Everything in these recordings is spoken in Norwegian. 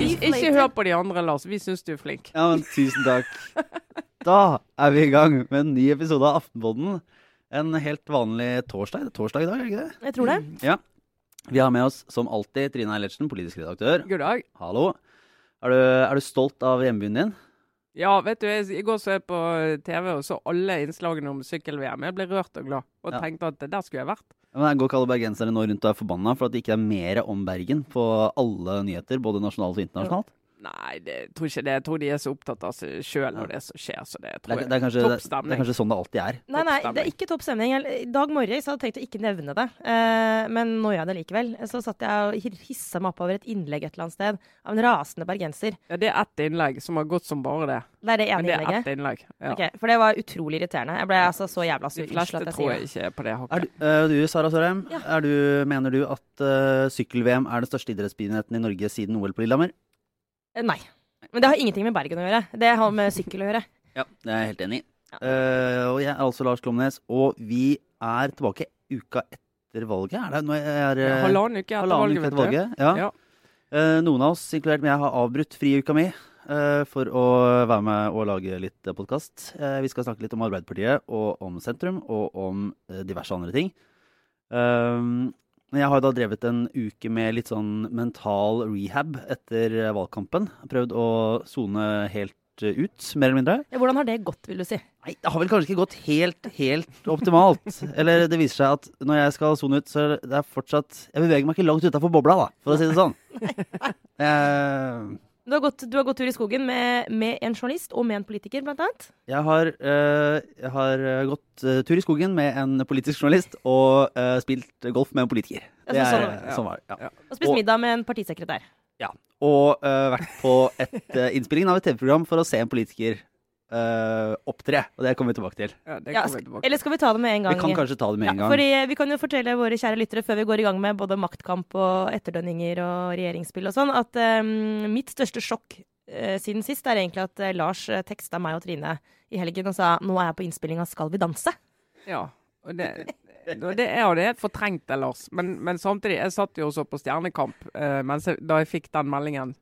Ik ikke hør på de andre, Lars. Vi syns du er flink. Ja, men tusen takk. Da er vi i gang med en ny episode av Aftenpodden. En helt vanlig torsdag. Det er torsdag i dag, er det ikke det? Jeg tror det. Ja. Vi har med oss som alltid Trine Eilertsen, politisk redaktør. God dag. Hallo. Er du, er du stolt av hjembyen din? Ja, vet du, jeg, i går så jeg på TV og så alle innslagene om sykkel-VM. Jeg ble rørt og glad, og Ja. tenkte at der skulle jeg vært. Ja, Men Går ikke alle bergensere nå rundt og er forbanna for at det ikke er mer om Bergen på alle nyheter, både nasjonalt og internasjonalt? Nei, det jeg tror ikke det. Jeg tror de er så opptatt av seg sjøl når det som skjer. Så det Det er, det, er kanskje, Topp det er kanskje sånn det alltid er. Nei, nei, det er ikke topp stemning. I dag morges hadde jeg tenkt å ikke nevne det, eh, men nå gjør jeg det likevel. Så satt jeg og hissa meg opp over et innlegg et eller annet sted av en rasende bergenser. Ja, det er ett innlegg som har gått som bare det. Det er det ene innlegget? det er ett innlegg. Ja. Okay, for det var utrolig irriterende. Jeg ble altså så jævla De sur. fleste jeg tror jeg ikke er på det Er hakket. du, eh, du Sara Sørheim, Ja. er mener du at uh, sykkel-VM er den største idrettsbegivenheten i Norge siden OL på Lillehammer? Eh, Nei. Men det har ingenting med Bergen å gjøre. Det har med sykkel å gjøre. Ja, det er jeg helt enig i. Ja. Uh, og jeg er altså Lars Klomnes, og vi er tilbake uka etter valget. Er det? Nå er, er, Halvannen uke etter halvannen valget, uke etter du. valget. Ja. Ja. Uh, noen av oss, inkludert meg, har avbrutt friuka mi eh, for å være med og lage litt podkast. vi skal snakke litt om Arbeiderpartiet og om sentrum og om eh, diverse andre ting. Jeg har da drevet en uke med litt sånn mental rehab etter eh, valgkampen. Prøvd å sone helt eh, ut, mer eller mindre. Ja, Hvordan har det gått, vil du si? Nei, det har vel kanskje ikke gått helt, helt optimalt. Eller det viser seg at når jeg skal sone ut, så er det fortsatt Jeg beveger meg ikke langt utafor bobla, da, for å si det sånn. Nei, Jeg, Du har gått, du har gått tur i skogen med, med en journalist og med en politiker, blant annet. jeg har, uh, jeg har eh, gått uh, tur i skogen med en politisk journalist og uh, spilt golf med en politiker. Det er, sånn var det. sånn var det. Ja. Ja. Og spist Og- middag med en partisekretær. Ja. Og eh, vært på et, eh, innspilling av et TV-program for å se en politiker eh, opptre. Og det kommer vi tilbake til. Ja, det Ja, kommer vi tilbake. Eller skal vi ta det med en gang? Vi kan kanskje ta det med Ja, en gang. fordi Vi kan jo fortelle våre kjære lyttere før vi går i gang med både maktkamp og etterdønninger og regjeringsspill og sånn, at um, mitt største sjokk uh, siden sist er egentlig at uh, Lars uh, teksta meg og Trine i helgen og sa nå er jeg på innspillinga, Skal vi danse. Ja, og det, det er jo det helt fortrengt, Lars. Men, men samtidig, jeg satt jo også på Stjernekamp eh, mens jeg, da jeg fikk den meldingen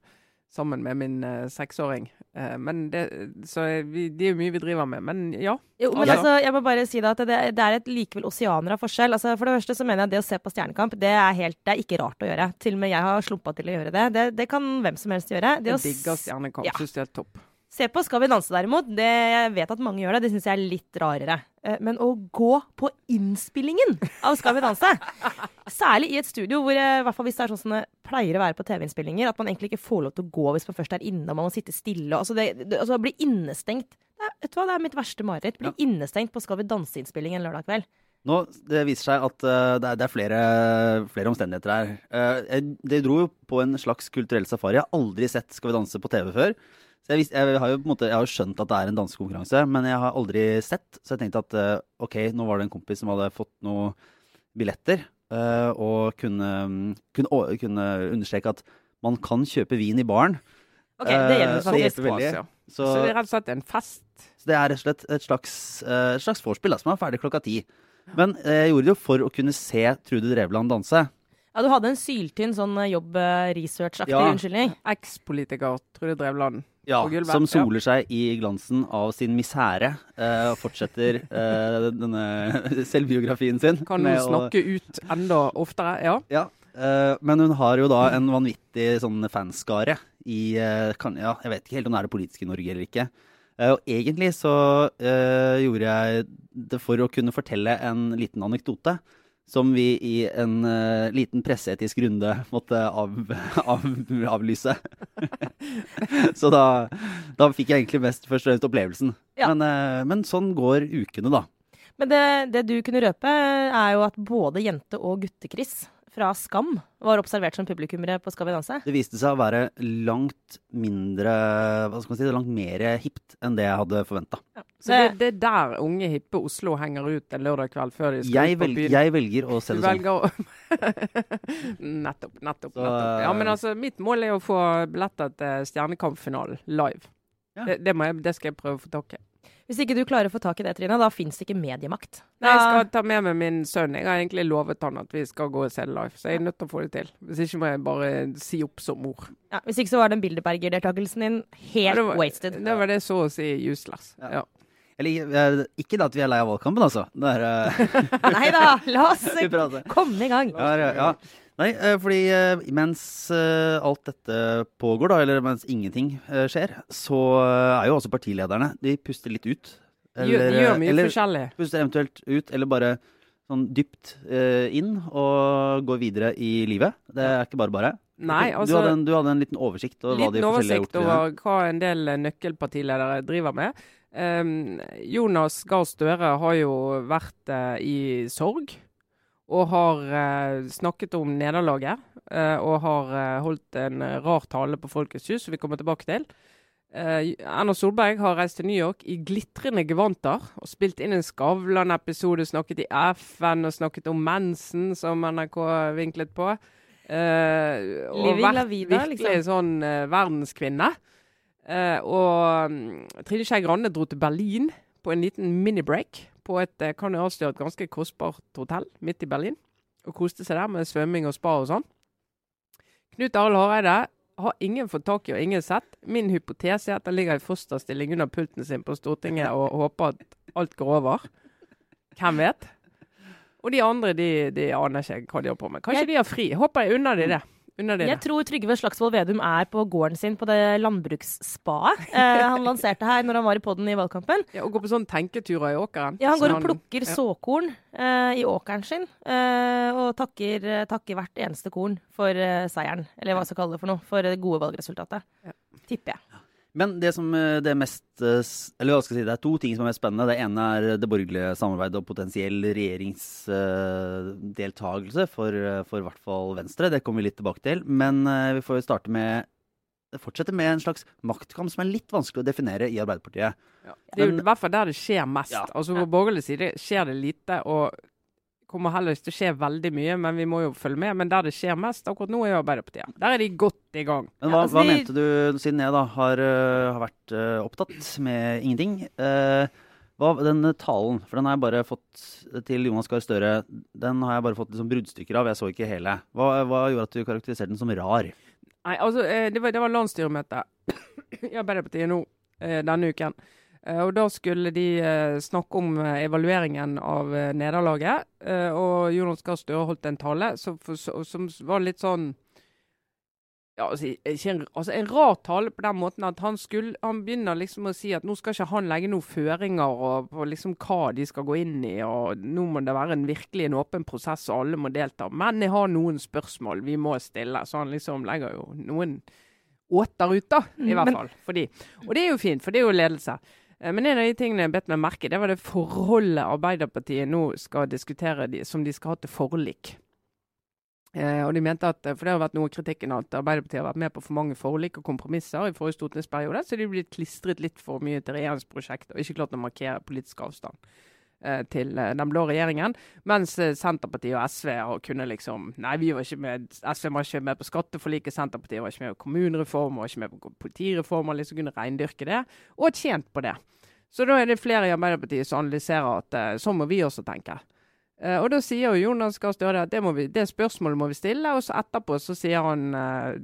sammen med min uh, seksåring. Uh, men det, så vi, det er jo mye vi driver med. Men ja. Jo, men Altså- altså, jeg må bare si da at det, det er et likevel oseaner av forskjell. Altså, for det første så mener jeg at det å se på Stjernekamp, det er, helt, det er ikke rart å gjøre. Til og med jeg har slumpa til å gjøre det. Det, det kan hvem som helst gjøre. Det Jeg digger Stjernekamp. Ja. Syns det er topp. Se på Skal vi danse derimot, det jeg vet at mange gjør det, det syns jeg er litt rarere. Eh, Men å gå på innspillingen av Skal vi danse, særlig i et studio hvor i hvert fall hvis det er sånn pleier å være på TV-innspillinger, at man egentlig ikke får lov til å gå hvis man først er inne og man må sitte stille. Altså, det, det, altså bli innestengt. Det er, vet du hva, det er mitt verste mareritt. Bli Ja. innestengt på Skal vi danse-innspilling en lørdag kveld. Nå, Det viser seg at uh, det, er, det er flere, flere omstendigheter her. Uh, jeg, det dro jo på en slags kulturell safari. Jeg har aldri sett Skal vi danse på TV før. Så jeg, vis, jeg, har jo på en måte, jeg har jo skjønt at det er en dansekonkurranse, men jeg har aldri sett. Så jeg tenkte at uh, ok, nå var det en kompis som hadde fått noen billetter, og kunne, kunne, kunne understreke at man kan kjøpe vin i baren. Ok, det gjelder faktisk. veldig. Ja. Så, Så det er rett og slett en fest. så det er rett og slett et slags, eh, et slags vorspiel som er ferdig klokka ti. Men eh, jeg gjorde det jo for å kunne se Trude Drevland danse. Ja, du hadde en syltynn sånn jobb-research-aktig Ja. unnskyldning. Ekspolitiker tror jeg drev land. Ja, som soler seg i glansen av sin misere eh, og fortsetter uh, denne selvbiografien sin. Kan hun snakke å- ut enda oftere? Ja. Ja, uh, men hun har jo da en vanvittig sånn fanskare i eh, kan, Ja, jeg vet ikke helt om det er det politiske Norge eller ikke. Eh, og egentlig så eh, gjorde jeg det for å kunne fortelle en liten anekdote. Som vi i en uh, liten presseetisk runde måtte av, av, avlyse. så da, da fikk jeg egentlig mest først og fremst opplevelsen. Ja. Men, uh, men sånn går ukene, da. Men det, det du kunne røpe, er jo at både jente- og gutte-Chris fra Skam var observert som publikummere på Skal vi danse. Det viste seg å være langt mindre Hva skal man si, langt mer hipt enn det jeg hadde forventa. Så det, det er der unge, hippe Oslo henger ut en lørdag kveld før de skal Jeg, ut på byen. jeg velger å se det sånn. å Nettopp, nettopp. Så, nettopp. Ja, men eh, altså, mitt mål er å få billetter til Stjernekamp-finalen live. Ja. Det, det, må jeg, det skal jeg prøve å få tak i. Hvis ikke du klarer å få tak i det, Trine, da fins det ikke mediemakt. Nei, jeg skal ta med meg min sønn. Jeg har egentlig lovet han at vi skal gå og se live, så jeg er nødt til å få det til. Hvis ikke må jeg bare si opp som mor. ja, hvis ikke så var den Bilderberger-deltakelsen din Ja, helt det var- wasted. Det var det så å si useless. Ja. Ja. Eller eh, ikke det at vi er lei av valgkampen, altså. Det er eh, Nei da, la oss komme i gang. Ja, ja, ja. Nei, eh, fordi eh, mens eh, alt dette pågår, da, eller mens ingenting skjer, så er jo også partilederne De puster litt ut. De gjør mye eller forskjellig. puster eventuelt ut, eller bare sånn dypt inn og går videre i livet. Det er ikke bare bare. Nei, du, altså hadde en, du hadde en liten oversikt over hva de forskjellige har gjort. Liten oversikt over hva en del nøkkelpartiledere driver med. Um, Jonas Gahr Støre har jo vært uh, i sorg. Og har eh, snakket om nederlaget. eh, og har eh, holdt en rar tale på Folkets hus, som vi kommer tilbake til. Erna Solberg har reist til New York i glitrende gevanter og spilt inn en Skavlan-episode, snakket i FN og snakket om mensen, som NRK vinklet på. Uh, og vært vida, virkelig liksom. sånn uh, verdenskvinne. Uh, og um, Trine Skei Grande dro til Berlin på en liten minibreak på et kan jeg avsløre, et ganske kostbart hotell midt i Berlin. Og koste seg der med svømming og spa og sånn. Knut Arild Hareide har ingen fått tak i og ingen sett. Min hypotese er at han ligger i fosterstilling under pulten sin på Stortinget og håper at alt går over. Hvem vet? Og de andre de, de aner ikke hva de holder på med. Kanskje Jeg- de har fri. Håper jeg unner de det. Jeg tror Trygve Slagsvold Vedum er på gården sin på det landbruksspaet eh, han lanserte her når han var i podden i valgkampen. Ja, og går på sånne tenketurer i åkeren. Ja, Han går og plukker ja. såkorn eh, i åkeren sin eh, og takker, eh, takker hvert eneste korn for eh, seieren. Eller hva jeg skal kalle det for noe. For det gode valgresultatet. Ja. Tipper jeg. Men det som eh, det er mest eh, Eller hva skal jeg si, det er to ting som er mest spennende. Det ene er det borgerlige samarbeidet og potensiell regjeringsdeltagelse for, eh, for i hvert fall Venstre. Det kommer vi litt tilbake til. Men eh, vi får jo starte med Fortsette med en slags maktkamp som er litt vanskelig å definere i Arbeiderpartiet. Ja. Det er jo i hvert fall der det skjer mest. Ja. Altså På borgerlig side skjer det lite, og kommer heller ikke til å skje veldig mye, men vi må jo følge med. Men der det skjer mest akkurat nå, er Arbeiderpartiet. Der er de godt i gang. Men Ja, hva, altså, hva vi- mente du, siden jeg da har, eh, har vært uh, opptatt med ingenting? uh, hva, den talen, for den har jeg bare fått til Jonas Gahr Støre, den har jeg bare fått liksom bruddstykker av. Jeg så ikke hele. Hva, hva gjorde at du karakteriserte den som rar? Nei, altså, det var, det var landsstyremøte i Arbeiderpartiet nå denne uken. Og Da skulle de eh, snakke om eh, evalueringen av eh, nederlaget. Og Jonas Gahr Støre holdt en tale som, for, som var litt sånn ja, altså, ikke en, altså en rar tale på den måten at han skulle Han begynner liksom å si at nå skal ikke han legge noen føringer og, på liksom hva de skal gå inn i, og nå må det være en virkelig en åpen prosess og alle må delta. Men jeg har noen spørsmål vi må stille. Så han liksom legger jo noen åter ut, da, i hvert fall. Fordi. Og det er jo fint, for det er jo ledelse. Eh, Men en av de tingene jeg bet meg merke det var det forholdet Arbeiderpartiet nå skal diskutere, som de skal ha til forlik. Eh, og de mente at, For det har vært noe kritikken at Arbeiderpartiet har vært med på for mange forlik og kompromisser i forrige stortingsperiode, så de er blitt klistret litt for mye til regjeringsprosjektet og ikke klart å markere politisk avstand eh, til eh, den blå regjeringen. Mens eh, Senterpartiet og SV har kunnet liksom Nei, vi var ikke med, SV var ikke med på skatteforliket, Senterpartiet var ikke med på kommunereform, var ikke med på politireform, liksom kunne reindyrke det, og tjent på det. Så da er det flere i Arbeiderpartiet som analyserer at eh, sånn må vi også tenke. Eh, og da sier jo Jonas Gahr Støre at det, vi, det spørsmålet må vi stille, og så etterpå så sier han uh,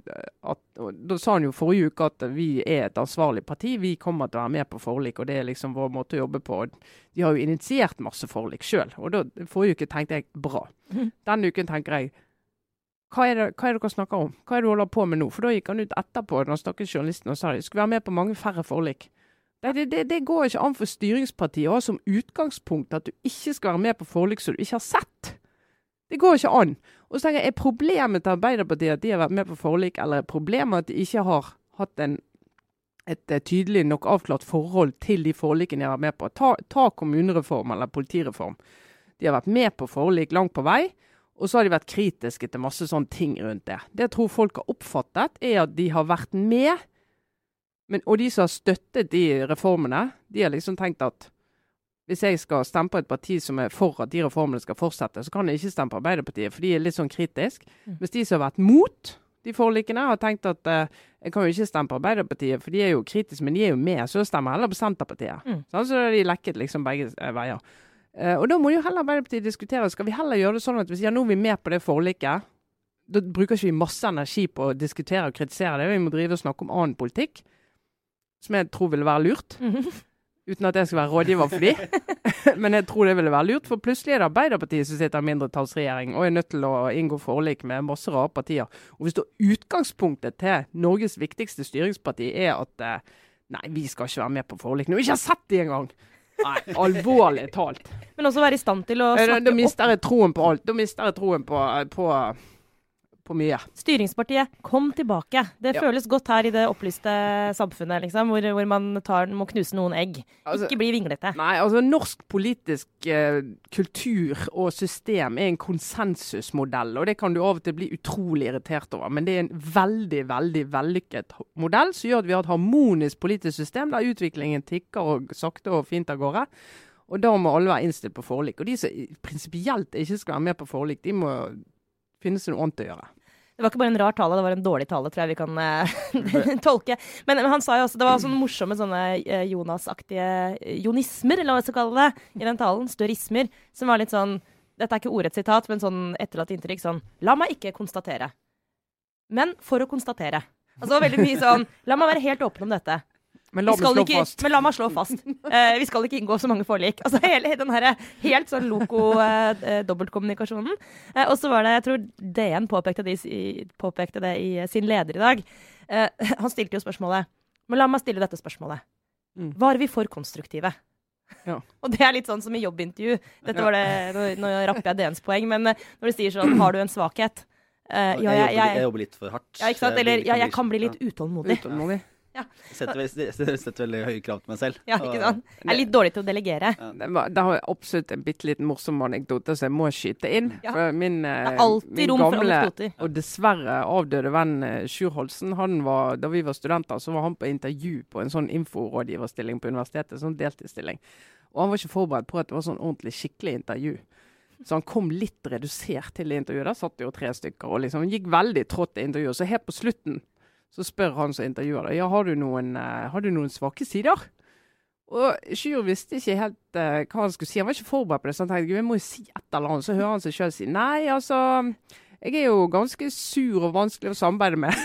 at Da sa han jo forrige uke at vi er et ansvarlig parti, vi kommer til å være med på forlik, og det er liksom vår måte å jobbe på. De har jo initiert masse forlik sjøl, og da, forrige uke tenkte jeg bra. Mhm. Denne uken tenker jeg hva er, det, hva er det dere snakker om? Hva er det du holder på med nå? For da gikk han ut etterpå han snakket journalisten og sa de skulle være med på mange færre forlik. Det, det, det går ikke an for styringspartiet å ha som utgangspunkt at du ikke skal være med på forlik som du ikke har sett. Det går ikke an. Og så tenker jeg, Er problemet til Arbeiderpartiet at de har vært med på forlik, eller er problemet at de ikke har hatt en, et eh, tydelig nok avklart forhold til de forlikene de har vært med på? Ta, ta kommunereform eller politireform. De har vært med på forlik langt på vei. Og så har de vært kritiske til masse sånne ting rundt det. Det jeg tror folk har oppfattet, er at de har vært med, men, og de som har støttet de reformene, de har liksom tenkt at hvis jeg skal stemme på et parti som er for at de reformene skal fortsette, så kan jeg ikke stemme på Arbeiderpartiet, for de er litt sånn kritisk. Mm. Mens de som har vært mot, de forlikene. Har tenkt at uh, jeg kan jo ikke stemme på Arbeiderpartiet, for de er jo kritiske, men de er jo med, så jeg stemmer heller på Senterpartiet. Mm. Sånn, så de lekket liksom begge uh, veier. Uh, og da må jo heller Arbeiderpartiet diskutere. Skal vi heller gjøre det sånn at hvis ja, nå er vi med på det forliket? Da bruker ikke vi masse energi på å diskutere og kritisere det. Vi må drive og snakke om annen politikk, som jeg tror ville være lurt. Mhm. Uten at jeg skal være rådgiver for de. Men jeg tror det ville være lurt, for plutselig er det Arbeiderpartiet som sitter i mindretallsregjering og er nødt til å inngå forlik med masse rare partier. Og hvis da utgangspunktet til Norges viktigste styringsparti er at eh, nei, vi skal ikke være med på forlik vi ikke har sett de engang. Nei, alvorlig talt. Men også være i stand til å snakke opp da mister jeg troen på alt. Da mister jeg troen på, på, på mye. Styringspartiet, kom tilbake. Det Ja. føles godt her i det opplyste samfunnet, liksom, hvor, hvor man tar, må knuse noen egg. Altså- Ikke bli vinglete. Nei, altså norsk politisk eh, kultur og system er en konsensusmodell, og det kan du av og til bli utrolig irritert over. Men det er en veldig, veldig vellykket modell som gjør at vi har et harmonisk politisk system der utviklingen tikker og sakte og fint av gårde. Og da må alle være innstilt på forlik. Og de som prinsipielt ikke skal være med på forlik, de må finne seg noe annet å gjøre. Det var ikke bare en rar tale, det var en dårlig tale, tror jeg vi kan uh, tolke. Men, men han sa jo også, det var sånne morsomme sånne eh, Jonas-aktige eh, jonismer, eller hva jeg skal kalle det, i den talen. Størismer. Som var litt sånn Dette er ikke ordrett sitat, men sånn etterlatt inntrykk sånn La meg ikke konstatere. Men for å konstatere. Altså det var veldig mye sånn La meg være helt åpen om dette. Men la Vi meg skal slå ikke, fast. Men la meg slå fast. Uh, vi skal ikke inngå så mange forlik. Altså hele den her helt sånn loco eh, eh, dobbeltkommunikasjonen. Eh, og så var det, jeg tror DN påpekte det, i, påpekte det i sin leder i dag. Eh, han stilte jo spørsmålet Men la meg stille dette spørsmålet. Mm. Var vi for konstruktive? Ja. Og det er litt sånn som i jobbintervju. Dette Ja. var det, nå, nå rapper jeg DNs poeng, men når du sier sånn Har du en svakhet? Uh, ja, jeg, jeg, jeg jeg, jobber litt for hardt. ja, ikke sant? Jeg Eller ja, jeg kan bli litt utålmodig. Utålmodig. Setter, ve- setter veldig høye krav til meg selv. Ja, ikke sant? Jeg er litt dårlig til å delegere. Det, var, det har jeg absolutt en bitte liten morsom anekdote som jeg må skyte inn. Ja. For min, eh, Det er min gamle og dessverre avdøde venn eh, Sjur Holsen, han var, da vi var studenter, så var han på intervju på en sånn inforådgiverstilling på universitetet. Sånn deltidsstilling. Og han var ikke forberedt på at det var sånn ordentlig skikkelig intervju. Så han kom litt redusert til intervjuet. Der satt jo tre stykker og liksom gikk veldig trått i intervjuet. Så helt på slutten så spør han som intervjuer deg, ja, har du noen, eh, har du noen svake sider? Og Sjur visste ikke helt uh, hva han skulle si. Han var ikke forberedt på det. Så han tenkte jeg må jo si et eller annet. Så hører han seg sjøl si nei, altså Jeg er jo ganske sur og vanskelig å samarbeide med.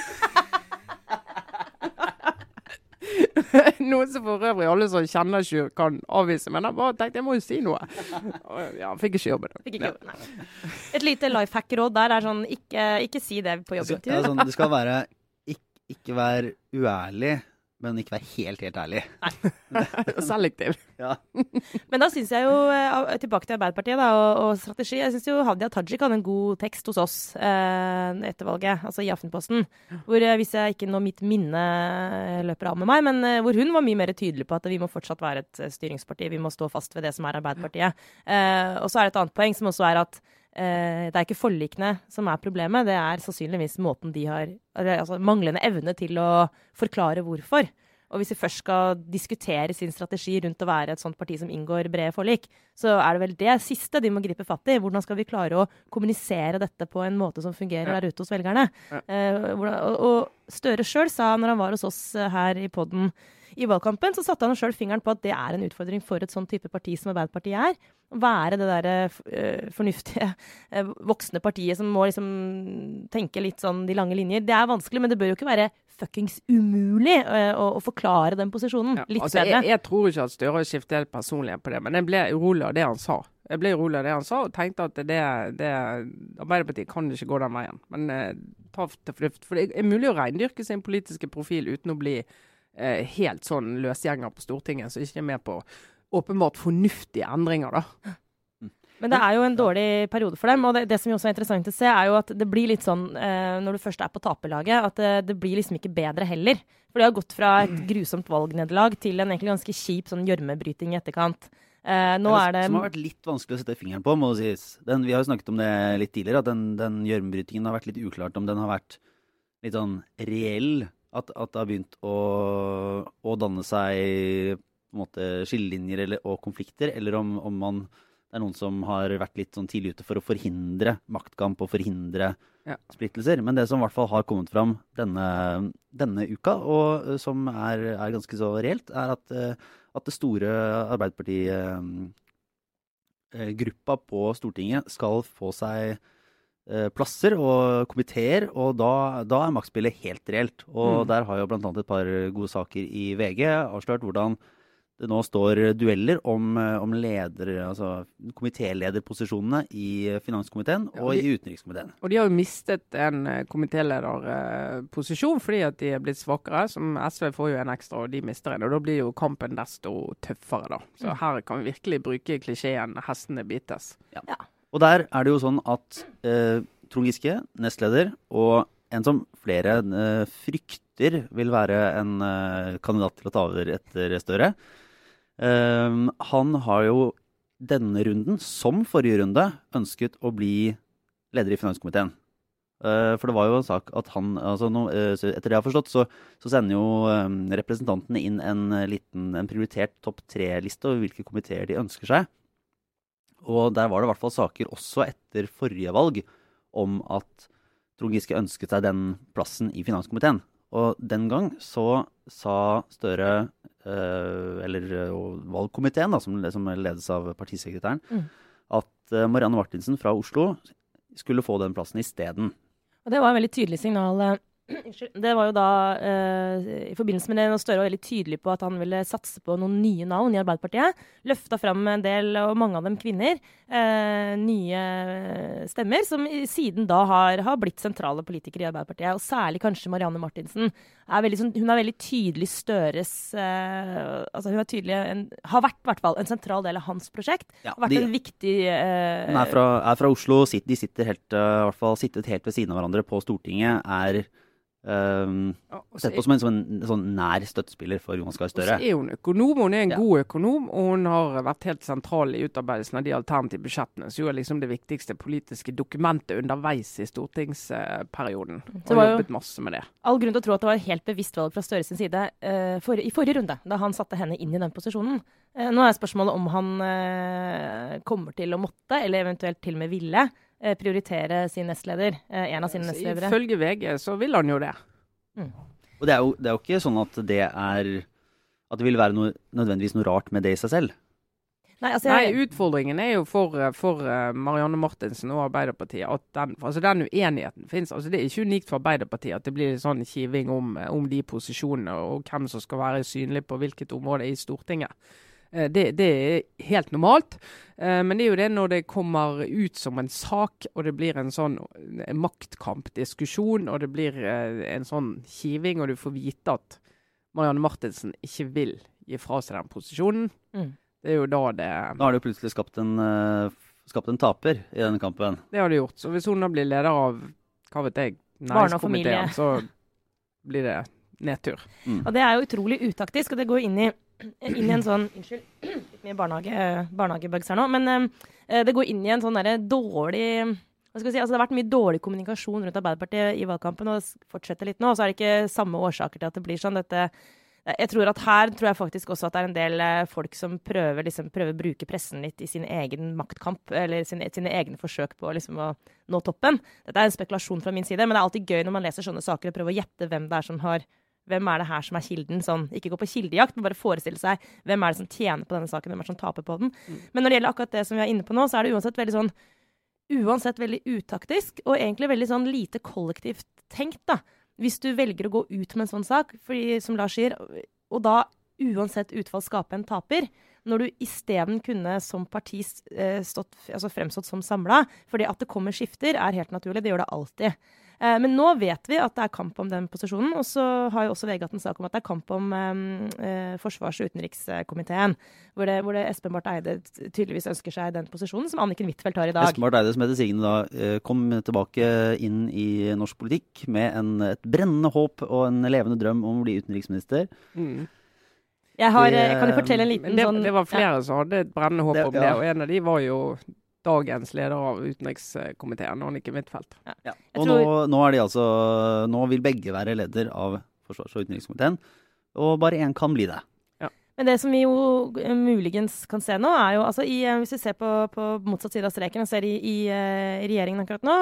Noe som for øvrig alle som kjenner Sjur, kan avvise. Men han bare tenkte jeg må jo si noe. Og, ja, han fikk ikke jobben. Fikk ikke jobben nei. Et lite life hack-råd der er sånn ikke, ikke si det på Det skal, jobbintervju. sånn, det skal være ikke, vær uærlig, men ikke vær helt, helt ærlig. Nei. Selektiv. Ja. Men da syns jeg jo, eh, tilbake til Arbeiderpartiet da, og, og strategi, jeg syns jo Hadia Tajik hadde en god tekst hos oss eh, etter valget, altså i Aftenposten. Hvor, eh, hvis jeg ikke nå mitt minne eh, løper av med meg, men hvor hun var mye mer tydelig på at vi må fortsatt være et styringsparti. Vi må stå fast ved det som er Arbeiderpartiet. Eh, og så er det et annet poeng som også er at det er ikke forlikene som er problemet, det er sannsynligvis måten de har Altså manglende evne til å forklare hvorfor. Og hvis vi først skal diskutere sin strategi rundt å være et sånt parti som inngår brede forlik, så er det vel det siste de må gripe fatt i. Hvordan skal vi klare å kommunisere dette på en måte som fungerer Ja. der ute hos velgerne? Ja. Eh, hvordan, og, og Støre sjøl sa når han var hos oss eh, her i podden i valgkampen, så satte han sjøl fingeren på at det er en utfordring for et sånn type parti som Arbeiderpartiet er. Å være det derre eh, fornuftige, eh, voksne partiet som må liksom tenke litt sånn de lange linjer. Det er vanskelig, men det bør jo ikke være fuckings umulig eh, å, å forklare den posisjonen Ja, litt altså, bedre. jeg, jeg tror ikke at Støre har skiftet helt personlighet på det, men jeg ble urolig av det han sa. Jeg ble urolig av det han sa, og tenkte at det, det Arbeiderpartiet kan ikke gå den veien. Men eh, ta til fornuft. For det er mulig å reindyrke sin politiske profil uten å bli eh, helt sånn løsgjenger på Stortinget, som ikke er med på åpenbart fornuftige endringer, da. Men det er jo en dårlig periode for dem. Og det, det som også er interessant å se, er jo at det blir litt sånn eh, når du først er på taperlaget, at det, det blir liksom ikke bedre heller. For det har gått fra et grusomt valgnederlag til en egentlig ganske kjip sånn gjørmebryting i etterkant. Eh, nå er det Som har vært litt vanskelig å sette fingeren på, må det sies. Den, vi har jo snakket om det litt tidligere, at den, den gjørmebrytingen har vært litt uklart om den har vært litt sånn reell. At, at det har begynt å, å danne seg på skillelinjer eller, og konflikter, eller om, om man det er noen som har vært litt sånn tidlig ute for å forhindre maktkamp og forhindre Ja. splittelser. Men det som i hvert fall har kommet fram denne, denne uka, og eh, som er, er ganske så reelt, er at, eh, at det store Arbeiderparti-gruppa på Stortinget skal få seg eh, plasser og komiteer, og da, da er maktspillet helt reelt. Og Mm. der har jo bl.a. et par gode saker i VG avslørt hvordan det nå står dueller om, eh, om leder, altså komitélederposisjonene i finanskomiteen Ja, og de- i utenrikskomiteen. Og de har jo mistet en eh, komitélederposisjon fordi at de er blitt svakere. Som SV får jo en ekstra, og de mister en. Og da blir jo kampen desto tøffere, da. Så her kan vi virkelig bruke klisjeen 'hestene bites'. Og der er det jo sånn at eh, Trond Giske, nestleder, og en som flere eh, frykter vil være en eh, kandidat til å ta over etter Støre, eh, han har jo denne runden, som forrige runde, ønsket å bli leder i finanskomiteen. Eh, for det var jo en sak at han altså nå, eh, Etter det jeg har forstått, så, så sender jo representantene inn en liten, en prioritert topp tre-liste over hvilke komiteer de ønsker seg. Og der var det i hvert fall saker også etter forrige valg om at Trond Giske ønsket seg den plassen i finanskomiteen. Og den gang så sa Støre, eh, eller eh, valgkomiteen, da, som, som ledes av partisekretæren, Mm. at eh, Marianne Martinsen fra Oslo skulle få den plassen isteden. Og det var en veldig tydelig signal. Det var jo da eh, I forbindelse med det når Støre var veldig tydelig på at han ville satse på noen nye navn i Arbeiderpartiet. Løfta fram en del, og mange av dem kvinner, eh, nye stemmer, som siden da har, har blitt sentrale politikere i Arbeiderpartiet. Og særlig kanskje Marianne Martinsen. Er veldig, sånn, hun er veldig tydelig Støres eh, altså Hun er tydelig en, har vært i hvert fall en sentral del av hans prosjekt. Ja, Har vært de- en viktig eh, Hun er fra, er fra Oslo, sitt- de sitter helt, eh, i hvert fall sittet helt ved siden av hverandre på Stortinget. Er eh, Ja, sett på som en sånn, sånn nær støttespiller for Jonas Gahr Og så Støre. er hun økonom, hun er en Ja. god økonom, og hun har vært helt sentral i utarbeidelsen av de alternative budsjettene, som jo er liksom det viktigste politiske dokumentet underveis i stortingsperioden. det har var jo- jobbet masse med det. all grunn til å tro at det var et helt bevisst valg fra Støre sin side uh, for, i forrige runde, da han satte henne inn i den posisjonen. Uh, nå er spørsmålet om han uh, kommer til å måtte, eller eventuelt til og med ville, prioritere sin nestleder. Eh, en av sine Så nestledere. Ifølge VG så vil han jo det. Og det er, jo, det er jo ikke sånn at det er At det vil være noe, nødvendigvis noe rart med det i seg selv. Nei, altså, Nei, utfordringen er jo for, eh, for eh, Marianne Martinsen og Arbeiderpartiet at den, altså den uenigheten finnes. Altså det er ikke unikt for Arbeiderpartiet at det blir sånn kiving om, eh, om de posisjonene og hvem som skal være synlig på hvilket område i Stortinget. Eh, Det, det er helt normalt. Eh, Men det er jo det når det kommer ut som en sak, og det blir en sånn eh, maktkampdiskusjon, og det blir en sånn kiving, og du får vite at Marianne Martinsen ikke vil gi fra seg den posisjonen. Mm. Det er jo da det Da har jo plutselig skapt en, skapt en taper i denne kampen. Det har det gjort. Så hvis hun da blir leder av hva vet jeg, næringskomiteen, så blir det nedtur. Mm. og det er jo utrolig utaktisk, og det går inn i, inn i en sånn Unnskyld, litt mye barnehage, barnehagebugs her nå. Men eh, det går inn i en sånn derre dårlig hva skal si, altså Det har vært mye dårlig kommunikasjon rundt Arbeiderpartiet i valgkampen, og det fortsetter litt nå. Og så er det ikke samme årsaker til at det blir sånn. Dette jeg tror at Her tror jeg faktisk også at det er en del eh, folk som prøver, liksom, prøver å bruke pressen litt i sin egen maktkamp, eller sine, sine egne forsøk på liksom, å nå toppen. Dette er en spekulasjon fra min side, men det er alltid gøy når man leser sånne saker og prøver å gjette hvem det er som har hvem er det her som er kilden? Sånn, ikke gå på kildejakt, men bare forestille seg hvem er det som tjener på denne saken, hvem er det som taper på den. Men når det gjelder akkurat det som vi er inne på nå, så er det uansett veldig sånn uansett veldig utaktisk, og egentlig veldig sånn lite kollektivt tenkt, da. Hvis du velger å gå ut med en sånn sak, fordi, som Lars sier, og da uansett utfall skape en taper, når du isteden kunne som parti eh, stått, altså fremstått som samla, fordi at det kommer skifter, er helt naturlig. Det gjør det alltid. Eh, men nå vet vi at det er kamp om den posisjonen, og så har jo også VG hatt en sak om at det er kamp om eh, eh, forsvars- og utenrikskomiteen, hvor det, hvor det Espen Barth Eide tydeligvis ønsker seg den posisjonen som Anniken Huitfeldt har i dag. Espen Barth Eide, som heter Signe, da, kom tilbake inn i norsk politikk med en, et brennende håp og en levende drøm om å bli utenriksminister. Jeg, har, Det- kan jo fortelle en liten det, sånn det var flere som hadde et brennende håp Det- om ja. det, og en av de var jo dagens leder av utenrikskomiteen, Annike Huitfeldt. Ja. Ja. Og nå, nå er de altså Nå vil begge være leder av forsvars- og utenrikskomiteen, og bare én kan bli det. Men det som vi jo eh, muligens kan se nå, er jo altså i, eh, Hvis vi ser på, på motsatt side av streken og ser i, i uh, regjeringen akkurat nå,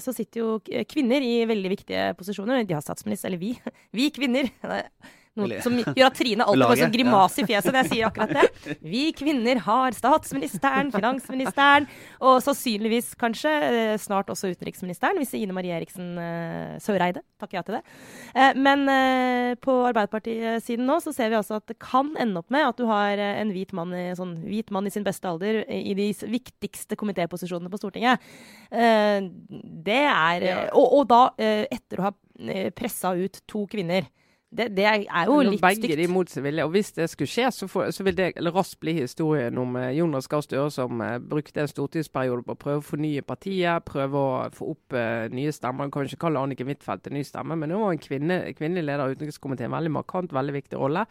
så sitter jo kvinner i veldig viktige posisjoner. De har statsminister, eller vi. Vi kvinner. Noe som gjør at Trine alltid får sånn grimase i fjeset når jeg sier akkurat det. Vi kvinner har statsministeren, finansministeren og sannsynligvis kanskje eh, snart også utenriksministeren, hvis Ine Marie Eriksen uh, Søreide takker ja til det. Uh, men på på Arbeiderpartisiden nå så ser vi altså at det kan ende opp med at du har en hvit mann, i, sånn, hvit mann i sin beste alder i de viktigste komitéposisjonene på Stortinget. det er og, og, da etter å ha pressa ut to kvinner. Det, det, er jo litt begge stygt. De mot sin vilje. Og hvis det skulle skje, så, for, så vil det raskt bli historien om eh, Jonas Gahr Støre som eh, brukte en stortingsperiode på å prøve å fornye partiet, prøve å få opp eh, nye stemmer. Man kan ikke kalle Anniken Huitfeldt en ny stemme, men hun var en kvinne, kvinnelig leder av utenrikskomiteen. Veldig markant, veldig viktig rolle.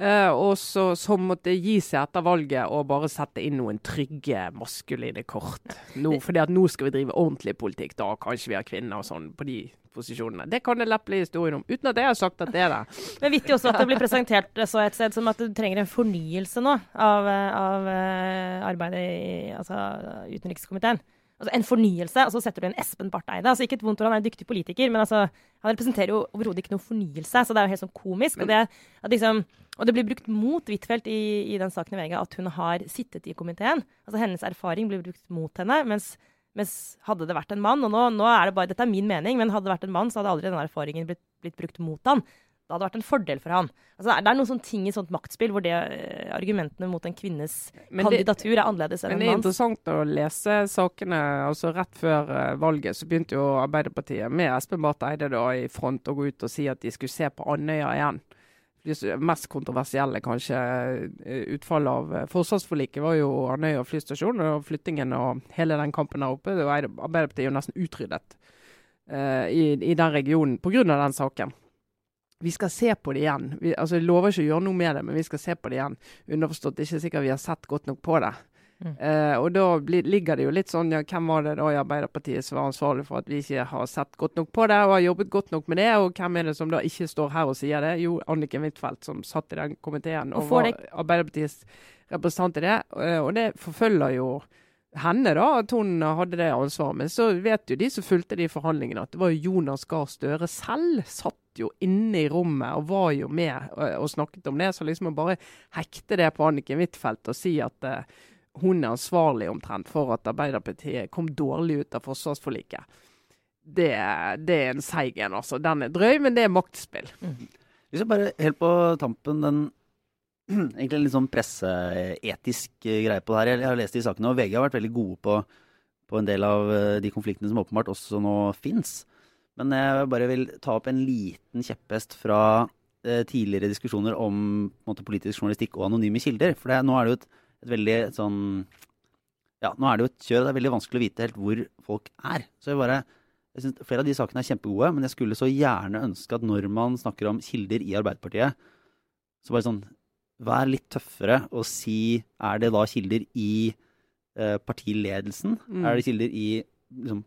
Uh, og så, så, måtte gi seg etter valget og bare sette inn noen trygge, maskuline kort. Nå, fordi at nå skal vi drive ordentlig politikk. Da kanskje vi har kvinner og sånn på de posisjonene. Det kan det lett bli historien om, uten at jeg har sagt at det er det. Men vittig også at det blir presentert så et sted som at du trenger en fornyelse nå av, av eh, arbeidet i altså, utenrikskomiteen. Altså en fornyelse, og så setter du en Espen Barth Eide. Altså ikke et vondt ord, han er en dyktig politiker, men altså, han representerer jo overhodet ikke noe fornyelse. Så det er jo helt sånn komisk. Og, det, liksom, og, det, blir brukt mot Huitfeldt i, i, den saken i VG at hun har sittet i komiteen. Altså hennes erfaring blir brukt mot henne. mens mens hadde det vært en mann, og nå, nå, er det bare, dette er min mening, men hadde det vært en mann, så hadde aldri den erfaringen blitt, blitt brukt mot han. Det hadde vært en fordel for han. Altså, det er noen sånne ting i sånt maktspill hvor det, uh, argumentene mot en kvinnes men kandidatur er annerledes enn en manns. Men det er interessant å lese sakene. altså Rett før uh, valget så begynte jo Arbeiderpartiet med Espen Barth Eide da i front å gå ut og si at de skulle se på Andøya igjen det mest kontroversielle kanskje eh, utfallet av eh, forsvarsforliket var jo Andøya flystasjon og flyttingen og hele den kampen der oppe. Arbeiderpartiet var jo nesten utryddet uh, i, i, den regionen pga. den saken. Vi skal se på det igjen. Vi, altså, jeg lover ikke å gjøre noe med det, men vi skal se på det igjen. Underforstått det er ikke sikkert vi har sett godt nok på det. Mm. Uh, og da blir, ligger det jo litt sånn ja, Hvem var det da i Arbeiderpartiet som var ansvarlig for at vi ikke har sett godt nok på det og har jobbet godt nok med det? Og hvem er det som da ikke står her og sier det? Jo, Anniken Huitfeldt, som satt i den komiteen og, og var Arbeiderpartiets representant i det. Uh, og det forfølger jo henne, da, at hun hadde det ansvaret. Men så vet jo de som fulgte de forhandlingene, at det var Jonas Gahr Støre selv satt jo inne i rommet og var jo med og, og snakket om det. Så liksom å bare hekte det på Anniken Huitfeldt og si at uh, hun er ansvarlig omtrent for at Arbeiderpartiet kom dårlig ut av forsvarsforliket. Det, det er en seig en, altså. Den er drøy, men det er maktspill. Mm. Hvis jeg bare helt på tampen den egentlig en litt sånn presseetisk greie på det her. Jeg har lest i sakene, og VG har vært veldig gode på, på en del av eh, de konfliktene som åpenbart også nå fins. Men jeg bare vil ta opp en liten kjepphest fra eh, tidligere diskusjoner om måte, politisk journalistikk og anonyme kilder. For det, nå er det jo et et veldig sånn Ja, nå er det jo et kjør. Det er veldig vanskelig å vite helt hvor folk er. Så jeg bare jeg synes Flere av de sakene er kjempegode, men jeg skulle så gjerne ønske at når man snakker om kilder i Arbeiderpartiet, så bare sånn Vær litt tøffere og si Er det da kilder i eh, partiledelsen? Mm. Er det kilder i liksom,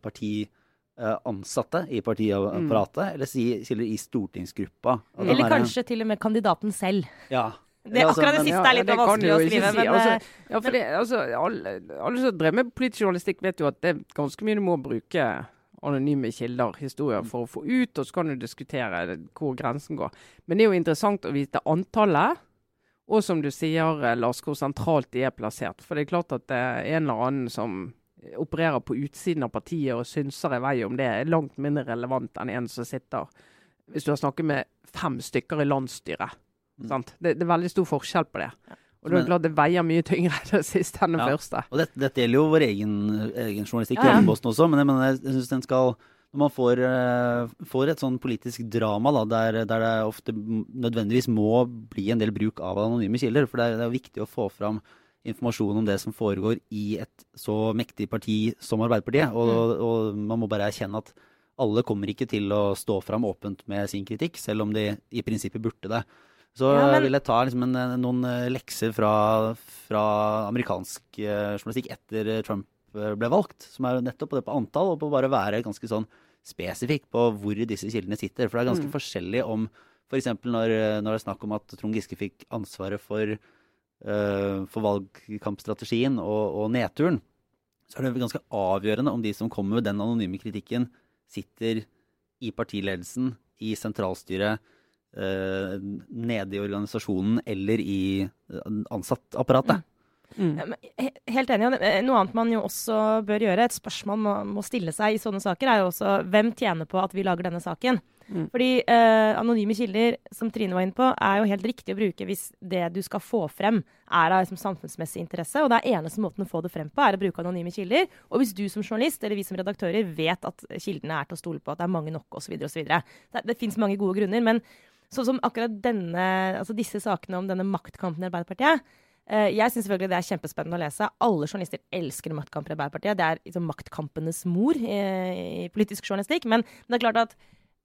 partiansatte i partiapparatet? Mm. Eller si kilder i stortingsgruppa? Eller kanskje til og med kandidaten selv. Ja. Det, akkurat det siste er litt ja, vanskelig å skrive. Si. Men, altså, eh, ja, for det, altså, alle, alle, som drev med politisk journalistikk, vet jo at det er ganske mye du må bruke anonyme kilder, historier, for å få ut. Og så kan du diskutere hvor grensen går. Men det er jo interessant å vite antallet. Og som du sier, eh, Lars, hvor sentralt de er plassert. For det er klart at det er en eller annen som opererer på utsiden av partiet og synser i vei om det, er langt mindre relevant enn en som sitter Hvis du har snakket med fem stykker i landsstyret Mm. Det, det, er veldig stor forskjell på det. Ja. Og det er klart det veier mye tyngre det siste enn det ja. første. Og dette, dette, gjelder jo vår egen, egen journalistikk i ja, Aftenposten også, men jeg, mener, jeg syns den skal Når man får, uh, får, et sånn politisk drama da, der, der, det ofte nødvendigvis må bli en del bruk av anonyme kilder, for det er, det er viktig å få fram informasjon om det som foregår i et så mektig parti som Arbeiderpartiet. Og, mm. og, man må bare erkjenne at alle kommer ikke til å stå fram åpent med sin kritikk, selv om de i prinsippet burde det. Så ja, men... vil jeg ta liksom en, noen eh, lekser fra, fra amerikansk eh, journalistikk etter eh, Trump ble valgt, som er nettopp på det på antall, og på bare være ganske sånn spesifikk på hvor disse kildene sitter. For det er ganske mm. forskjellig om F.eks. Når, når det er snakk om at Trond Giske fikk ansvaret for, for valgkampstrategien og, og nedturen, så er det ganske avgjørende om de som kommer med den anonyme kritikken, sitter i partiledelsen, i sentralstyret, uh, nede i organisasjonen eller i ansattapparatet. Mm. Helt enig. Noe annet man jo også bør gjøre, et spørsmål man må stille seg i sånne saker, er jo også hvem tjener på at vi lager denne saken? Mm. Fordi eh, anonyme kilder, som Trine var inne på, er jo helt riktig å bruke hvis det du skal få frem, er av liksom, samfunnsmessig interesse. Og det er eneste måten å få det frem på, er å bruke anonyme kilder. Og hvis du som journalist eller vi som redaktører vet at kildene er til å stole på, at det er mange nok osv., osv. Det, det fins mange gode grunner. men sånn som akkurat denne, altså disse sakene om denne maktkampen i Arbeiderpartiet, jeg syns selvfølgelig det er kjempespennende å lese. Alle journalister elsker maktkamper i Arbeiderpartiet. Det er liksom maktkampenes mor i, politisk journalistikk. Men, det er klart at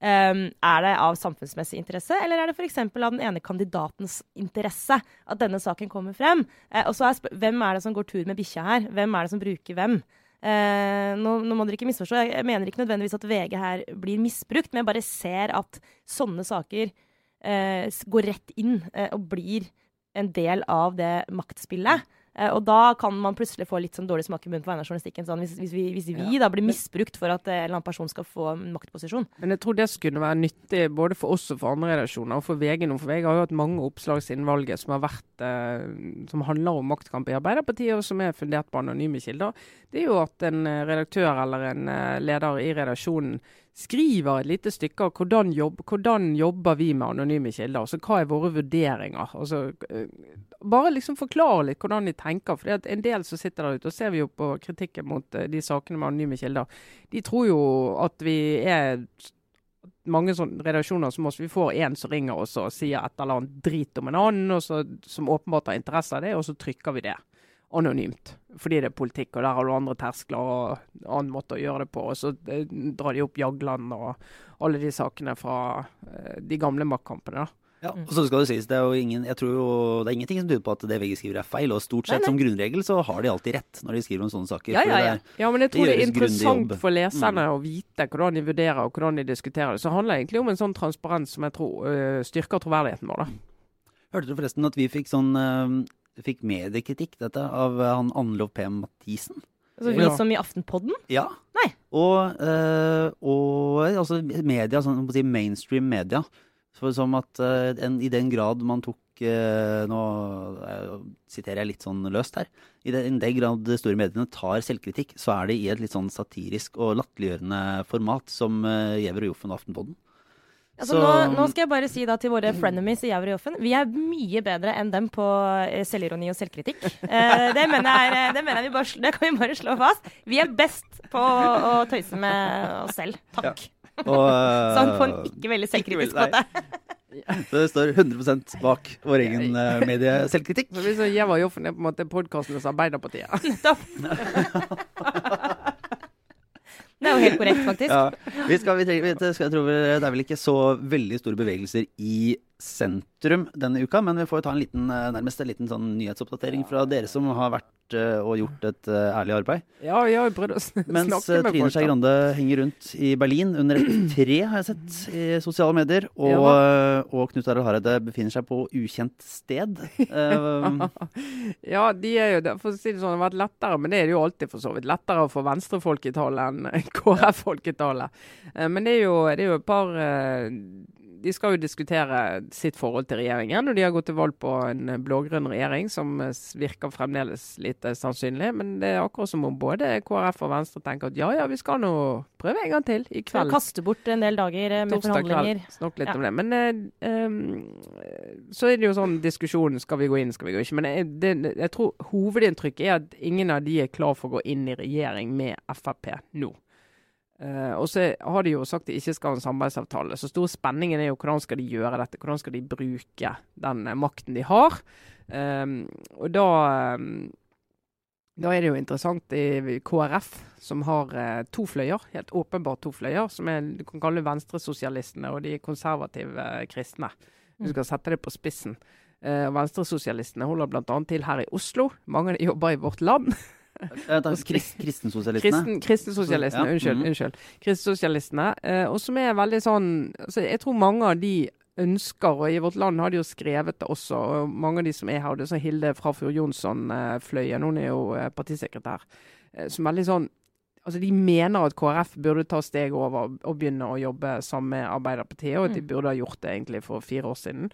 um, er det av samfunnsmessig interesse, eller er det f.eks. av den ene kandidatens interesse at denne saken kommer frem? Uh, og så er Hvem er det som går tur med bikkja her? Hvem er det som bruker hvem? Uh, nå, nå, må dere ikke misforstå. Jeg mener ikke nødvendigvis at VG her blir misbrukt, men jeg bare ser at sånne saker går rett inn og blir en del av det maktspillet. Uh, og da kan man plutselig få litt sånn dårlig smak i munnen på vegne av journalistikken. Sånn, hvis, hvis, vi, hvis vi ja. da blir misbrukt for at en eller annen person skal få maktposisjon. Men jeg tror det skulle være nyttig både for oss og for andre redaksjoner, og for VG nå. For VG har jo hatt mange oppslag siden valget som har vært uh, som handler om maktkamp i Arbeiderpartiet, og som er fundert på anonyme kilder. Det er jo at en eh, redaktør eller en leder i redaksjonen skriver et lite stykke av hvordan, jobb, hvordan jobber vi med anonyme kilder. Altså, hva er våre vurderinger? Altså, eh, bare liksom forklare litt hvordan de tenker. for En del som sitter der ute, og ser vi jo på kritikken mot uh, de sakene med anonyme kilder, de tror jo at vi er mange sånne redaksjoner som oss, vi får en som ringer oss og sier et eller annet drit om en annen, og så, som åpenbart har interesse av det, og så trykker vi det anonymt. Fordi det er politikk, og der har du andre terskler og annen måte å gjøre det på. Og så eh, drar de opp Jagland og alle de sakene fra eh, de gamle maktkampene. da. Ja, og så skal det sies, det er jo ingen, jeg tror jo, det er ingenting som tyder på at det VG skriver er feil. Og stort sett nei, nei. som grunnregel så har de alltid rett når de skriver om sånne saker. Ja, ja, ja. Ja men jeg tror det, det er interessant for leserne mm. å vite hvordan de vurderer og hvordan de diskuterer det. Så handler det egentlig om en sånn transparens som jeg tror uh, styrker troverdigheten vår. da. Hørte du forresten at vi fikk sånn uh, fikk mediekritikk, dette, av eh, han Anlov P. Mathisen. Altså vi ja. som i Aftenpodden? Ja. Nei. Og, øh, og altså media, sånn si mainstream media. For som at øh, en, i den grad man tok øh, Nå siterer jeg litt sånn løst her. I den, den grad de store mediene tar selvkritikk, så er det i et litt sånn satirisk og latterliggjørende format som Giæver og Joffen og Aftenpodden. Altså, nå, nå, skal jeg bare si da til våre frenemies i Jauri Joffen vi er mye bedre enn dem på eh, selvironi og selvkritikk. Eh, det, mener jeg, eh, det, mener jeg vi bare, det kan vi bare slå fast. Vi er best på å tøyse med oss selv. Takk. Ja. Og, sånn på en ikke veldig selvkritisk måte. Det står 100% bak vår egen uh, medieselvkritikk. Jeg var så er på en måte podkastenes Arbeiderpartiet. Nettopp. Det er jo helt korrekt, faktisk. Ja. Vi skal, vi trenger, jeg tror det er vel ikke så veldig store bevegelser i sentrum denne uka, men vi får ta en liten, eh, nærmest en liten sånn nyhetsoppdatering fra dere som har vært uh, og gjort et uh, ærlig arbeid. Ja, ja, vi prøvde å snakke Mens uh, Trine Skei Grande henger rundt i Berlin under et tre, har jeg sett, i sosiale medier. Og, ja. og Knut Arild Hareide befinner seg på ukjent sted. ja, de er jo det. For å si det sånn, det har vært lettere, men det er det jo alltid for så vidt. Lettere få venstrefolk i tallet enn KrF-folk i tallet. Men det er, jo, det er jo et par de skal jo diskutere sitt forhold til regjeringen, og de har gått til valg på en blå-grønn regjering som eh, virker fremdeles lite sannsynlig. Men det er akkurat som om både KrF og Venstre tenker at ja ja, vi skal nå prøve en gang til i kveld. Kaste bort en del dager eh, med Torsdag forhandlinger. Kveld. Snakk litt ja. om det. Men um, så er det jo sånn diskusjonen skal vi gå inn, skal vi gå ikke. Men jeg, det, jeg tror hovedinntrykket er at ingen av de er klar for å gå inn i regjering med Frp nå. Uh, og så har de jo sagt de ikke skal ha en samarbeidsavtale. Så stor spenningen er jo hvordan skal de gjøre dette? Hvordan skal de bruke den uh, makten de har? Um, og da um, da er det jo interessant i KrF, som har uh, to fløyer, helt åpenbart to fløyer, som er, du kan kalle venstresosialistene og de konservative kristne. Du mm. skal sette det på spissen. Uh, venstresosialistene holder bl.a. til her i Oslo. Mange av de jobber i Vårt Land. Kristensosialistene? Kristen, kristensosialistene, ja. unnskyld. Mm. unnskyld. Kristensosialistene, eh, og som er veldig sånn altså Jeg tror mange av de ønsker, og i Vårt Land har de jo skrevet det også, og mange av de som er her, det er sånn Hilde Frafjord Jonsson-fløyen, hun er jo eh, partisekretær, eh, som veldig sånn Altså, De mener at KrF burde ta steg over og begynne å jobbe sammen med Arbeiderpartiet, og at de Mm. burde ha gjort det egentlig for fire år siden.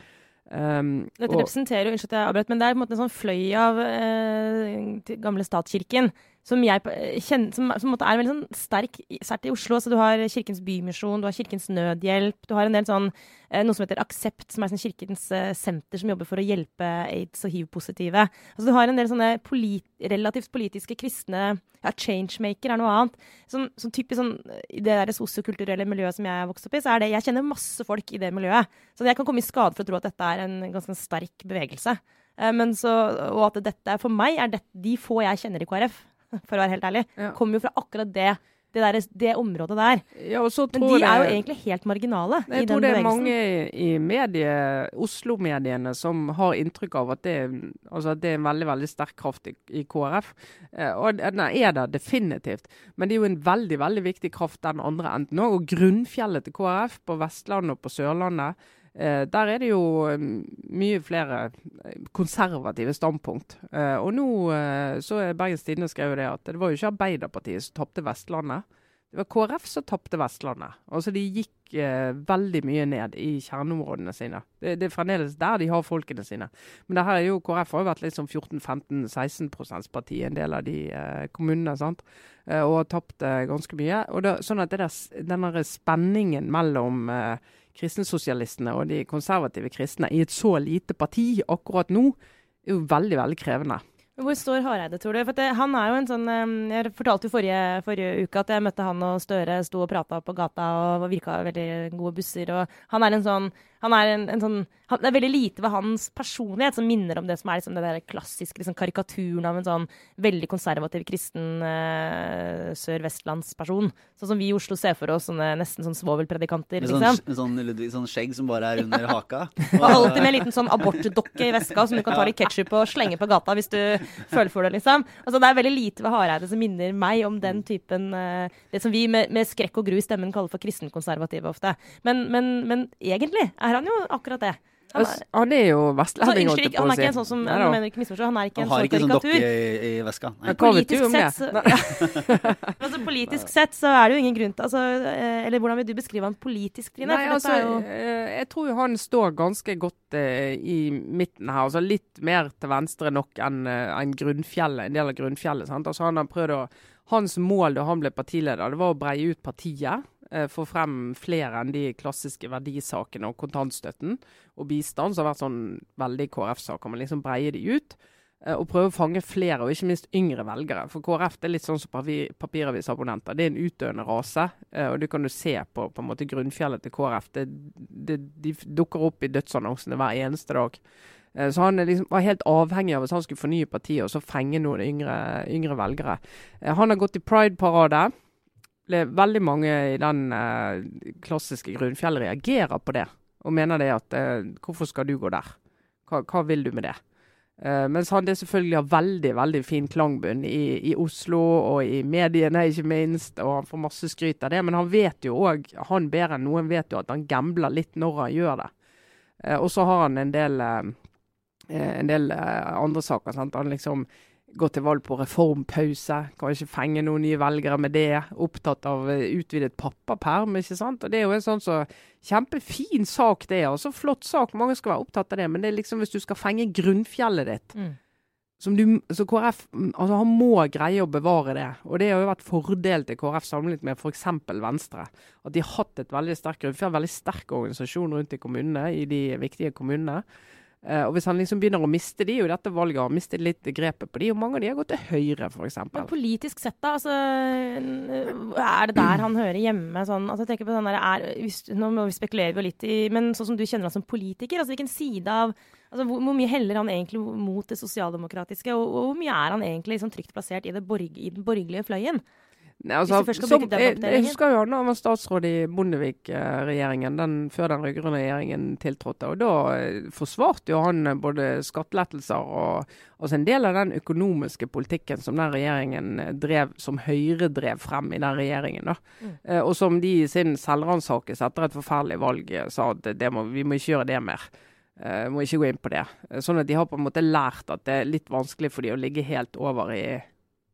Um, Dette og- representerer jo, unnskyld at jeg avbrøt, men det er på en måte en sånn fløy av eh, gamle statskirken som jeg eh, kjenner, som, som på en er veldig sånn sterk, sert i Oslo. Så du har Kirkens Bymisjon, du har Kirkens Nødhjelp, du har en del sånn eh, noe som heter Aksept, som er sånn kirkens eh, senter som jobber for å hjelpe aids- og hiv-positive. Altså, du har en del sånne polit, relativt politiske kristne ja, Changemaker er noe annet. Som, som typisk sånn, I det der sosiokulturelle miljøet som jeg har vokst opp i, så er det Jeg kjenner masse folk i det miljøet. Så jeg kan komme i skade for å tro at dette er en ganske sterk bevegelse. Så, og at dette for meg er det, de få jeg kjenner i KrF, for å være helt ærlig, Ja. kommer jo fra akkurat det, det, der, det området der. ja, Men de er jo egentlig helt marginale Jeg tror det er bevegelsen. mange i medie, Oslo-mediene som har inntrykk av at det, altså at det er en veldig veldig sterk kraft i, i KrF. Eh, og den er det definitivt. Men det er jo en veldig veldig viktig kraft den andre enden òg. Og grunnfjellet til KrF på Vestlandet og på Sørlandet, der er det jo mm, mye flere eh, konservative standpunkt. Eh, og nå eh, så er Bergens Tidende skrevet det at det var jo ikke Arbeiderpartiet som tapte Vestlandet. Det var KrF som tapte Vestlandet. Altså De gikk eh, veldig mye ned i kjerneområdene sine. Det, det er fremdeles der de har folkene sine. Men det her er jo, KrF har jo vært litt sånn 14-15-16 parti i en del av de eh, kommunene. sant? Eh, og har tapt eh, ganske mye. Og det, sånn at det der, den spenningen mellom eh, kristensosialistene og de konservative kristne i et så lite parti akkurat nå, er jo veldig, veldig krevende. Hvor står Hareide, tror du? For det, han er jo en sånn Jeg fortalte jo forrige, forrige uke at jeg møtte han og Støre sto og prata på gata og virka veldig gode busser. Og han er en sånn han er en, en sånn han, Det er veldig lite ved hans personlighet som minner om det som er liksom det der klassiske liksom, karikaturen av en sånn veldig konservativ kristen eh, sørvestlandsperson. Sånn som vi i Oslo ser for oss sånne nesten sånn svovelpredikanter, Med sånn, liksom. sånn, Ludvig, sånn skjegg som bare er under haka. Og alltid med en liten sånn abortdokke i veska som du kan ta litt ketsjup og slenge på gata hvis du føler for det, liksom. Altså, det er veldig lite ved Hareide som minner meg om den typen eh, Det som vi med, med skrekk og gru i stemmen kaller for kristenkonservative ofte. Men, men, men egentlig er han jo akkurat det. Han er, Han er jo vestlending, holdt jeg på han er ikke en sånn som Nei mener ikke misforstå, han er ikke Han en har sånn ikke sånn dokke i, i veska. Politisk sett, så, ja. altså, politisk sett så er det jo ingen grunn til altså, eh, Eller hvordan vil du beskrive han politisk, Trine? Nei, altså, er jo eh, jeg tror jo han står ganske godt uh, i midten her. altså Litt mer til venstre nok enn uh, en grunnfjellet, en del av grunnfjellet. sant? Altså han har prøvd å, Hans mål da han ble partileder, det var å breie ut partiet. Eh, Få frem flere enn de klassiske verdisakene og kontantstøtten og bistand, som har vært sånn veldig KrF-saker. Man liksom breier de ut. eh, Og prøve å fange flere, og ikke minst yngre velgere. For KrF det er litt sånn som papi- papiravisabonnenter. Det er en utdøende rase. eh, Og du kan jo se på på en måte grunnfjellet til KrF. Det, det, de dukker opp i dødsannonsene hver eneste dag. Så han liksom var helt avhengig av hvis han skulle fornye partiet og så fenge noen yngre, yngre velgere. Han har gått i Pride-parade. Veldig mange i den eh, klassiske grunnfjellet reagerer på det. Og mener det at eh, hvorfor skal du gå der? Hva, hva vil du med det? Eh, mens han det selvfølgelig har veldig veldig fin klangbunn i, i Oslo og i mediene, ikke minst. Og han får masse skryt av det. Men han vet jo òg, han bedre enn noen vet jo at han gambler litt når han gjør det. Eh, og så har han en del, eh, eh, en del andre saker. Sant? Han liksom går til valg på reformpause. Kan ikke fenge noen nye velgere med det. Opptatt av eh, utvidet pappaperm, ikke sant. Og det er jo en sånn så Kjempefin sak, det. altså Flott sak. Mange skal være opptatt av det. Men det er liksom hvis du skal fenge grunnfjellet ditt Mm. som du, så KrF mm, altså Han må greie å bevare det. Og det har jo vært fordel til KrF sammenlignet med f.eks. Venstre. At de har hatt et veldig sterkt grunnfjell, veldig sterk organisasjon rundt i kommunene, i de viktige kommunene. Eh, og Hvis han liksom begynner å miste de, og dette valget har mistet litt grepet på de, og mange av de har gått til høyre, f.eks. Men politisk sett, da? Altså, er det der han hører hjemme? Sånn, altså, jeg tenker på sånn der, er, hvis, nå må vi jo litt i Men sånn som du kjenner han som politiker, altså hvilken side av altså, hvor, hvor mye heller han egentlig mot det sosialdemokratiske, og, og hvor mye er han egentlig liksom, trygt plassert i, borg, i den borgerlige fløyen? Nei, altså, som, jeg, jeg husker jo han var statsråd i Bondevik-regjeringen, den, før den rød-grønne regjeringen tiltrådte. og Da eh, forsvarte jo han eh, både skattelettelser og altså en del av den økonomiske politikken som den regjeringen eh, drev, som Høyre drev frem i den regjeringen. Mm. Eh, og som de i sin selvransakelse etter et forferdelig valg sa at det må, vi må ikke gjøre det mer. Eh, må ikke gå inn på det. Sånn at de har på en måte lært at det er litt vanskelig for de å ligge helt over i,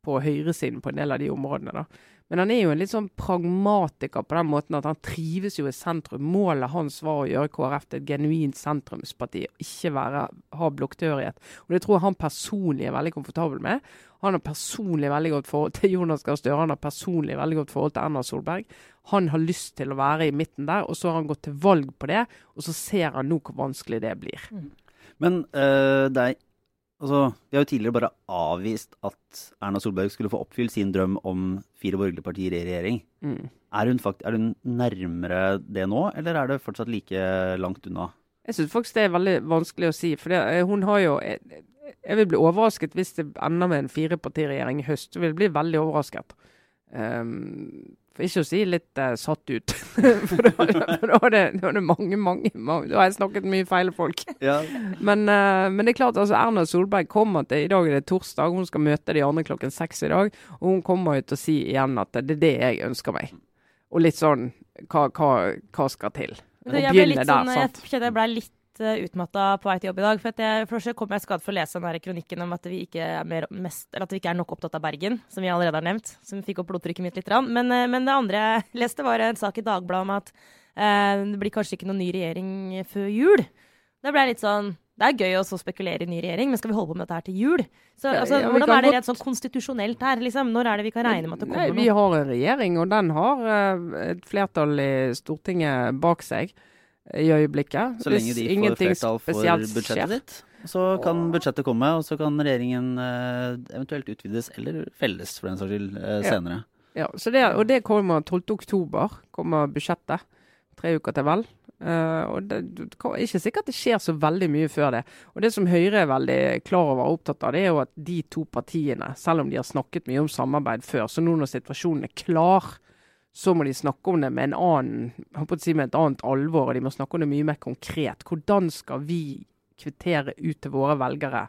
på høyresiden på en del av de områdene. da. Men han er jo en litt sånn pragmatiker på den måten at han trives jo i sentrum. Målet hans var å gjøre KrF til et genuint sentrumsparti, og ikke være, ha blokktilhørighet. Og det tror jeg han personlig er veldig komfortabel med. Han har personlig veldig godt forhold til Jonas Gahr Støre, han har personlig veldig godt forhold til Erna Solberg. Han har lyst til å være i midten der, og så har han gått til valg på det. Og så ser han nå hvor vanskelig det blir. Men eh, det er Altså, vi har jo tidligere bare avvist at Erna Solberg skulle få oppfylt sin drøm om fire borgerlige partier i regjering. Mm. Er hun, fakt er hun nærmere det nå, eller er det fortsatt like langt unna? Jeg syns faktisk det er veldig vanskelig å si. For det, eh, hun har jo jeg, jeg vil bli overrasket hvis det ender med en firepartiregjering i høst. Jeg vil bli veldig overrasket. Um, for ikke å si litt uh, satt ut. for da, da, er det, da er det mange, mange, mange Da har jeg snakket mye feil folk. Ja. Men, uh, men det er klart, altså Erna Solberg kommer til I dag er det torsdag, hun skal møte de andre klokken seks i dag. Og hun kommer jo til å si igjen at det er det jeg ønsker meg. Og litt sånn hva, hva, hva skal til? Og begynne der, sant? sånn, jeg kjenner jeg ble litt uh, utmatta på vei til jobb i dag. For, at jeg, for kom jeg skadet for å lese den der kronikken om at vi ikke er, mer, mest, eller at vi ikke er nok opptatt av Bergen, som vi allerede har nevnt. Som fikk opp blodtrykket mitt litt. Men, eh, men det andre jeg leste, var en sak i Dagbladet om at eh, det blir kanskje ikke noen ny regjering før jul. Da ble jeg litt sånn det er gøy å så spekulere i ny regjering, men skal vi holde på med dette her til jul? Så, altså, ja, hvordan er det rett sånn konstitusjonelt her? Liksom? Når er det vi kan regne med at det Nei, noe? vi har en regjering, og den har eh, et flertall i Stortinget bak seg i øyeblikket. Så lenge de får flertall for budsjettet ditt, så kan budsjettet komme, og så kan regjeringen eh, eventuelt utvides eller felles, for den saks skyld, senere. Ja. senere. Ja, så det, og det kommer 12. oktober, kommer budsjettet. Tre uker til vel. Uh, og det det er ikke sikkert det skjer så veldig mye før det. Og det som Høyre er veldig klar over og opptatt av, det er jo at de to partiene, selv om de har snakket mye om samarbeid før, så nå når situasjonen er klar, så må de snakke om det med en annen, jeg å si med et annet alvor, og de må snakke om det mye mer konkret. Hvordan skal vi kvittere ut til våre velgere,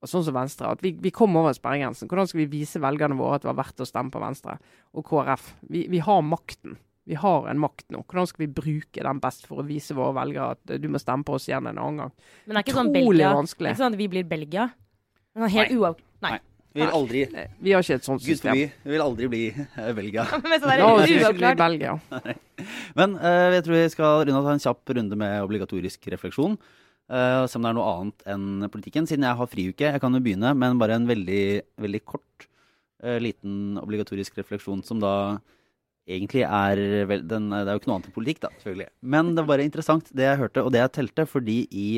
og sånn som Venstre, at vi, vi kom over sperregrensen. Hvordan skal vi vise velgerne våre at det var verdt å stemme på Venstre og KrF? Vi, vi har makten. Vi har en makt nå. Hvordan skal vi bruke den best for å vise våre velgere at eh, du må stemme på oss igjen en annen gang? Men det er ikke sånn Belgia. vanskelig. Det er ikke sånn at vi blir Belgia. Sånn helt uav... Nei. Vi vil aldri Eh, Vi har ikke et sånt Gud system. forby, vi vil aldri bli eh, Belgia. Men. Belgia. Men uh, jeg tror vi skal runde ta en kjapp runde med obligatorisk refleksjon. Uh, se om det er noe annet enn politikken. Siden jeg har friuke, jeg kan jo begynne, men bare en veldig, veldig kort, uh, liten obligatorisk refleksjon som da egentlig er vel, den, Det er jo ikke noe annet enn politikk, da, selvfølgelig. Men det var bare interessant det jeg hørte, og det jeg telte, fordi i,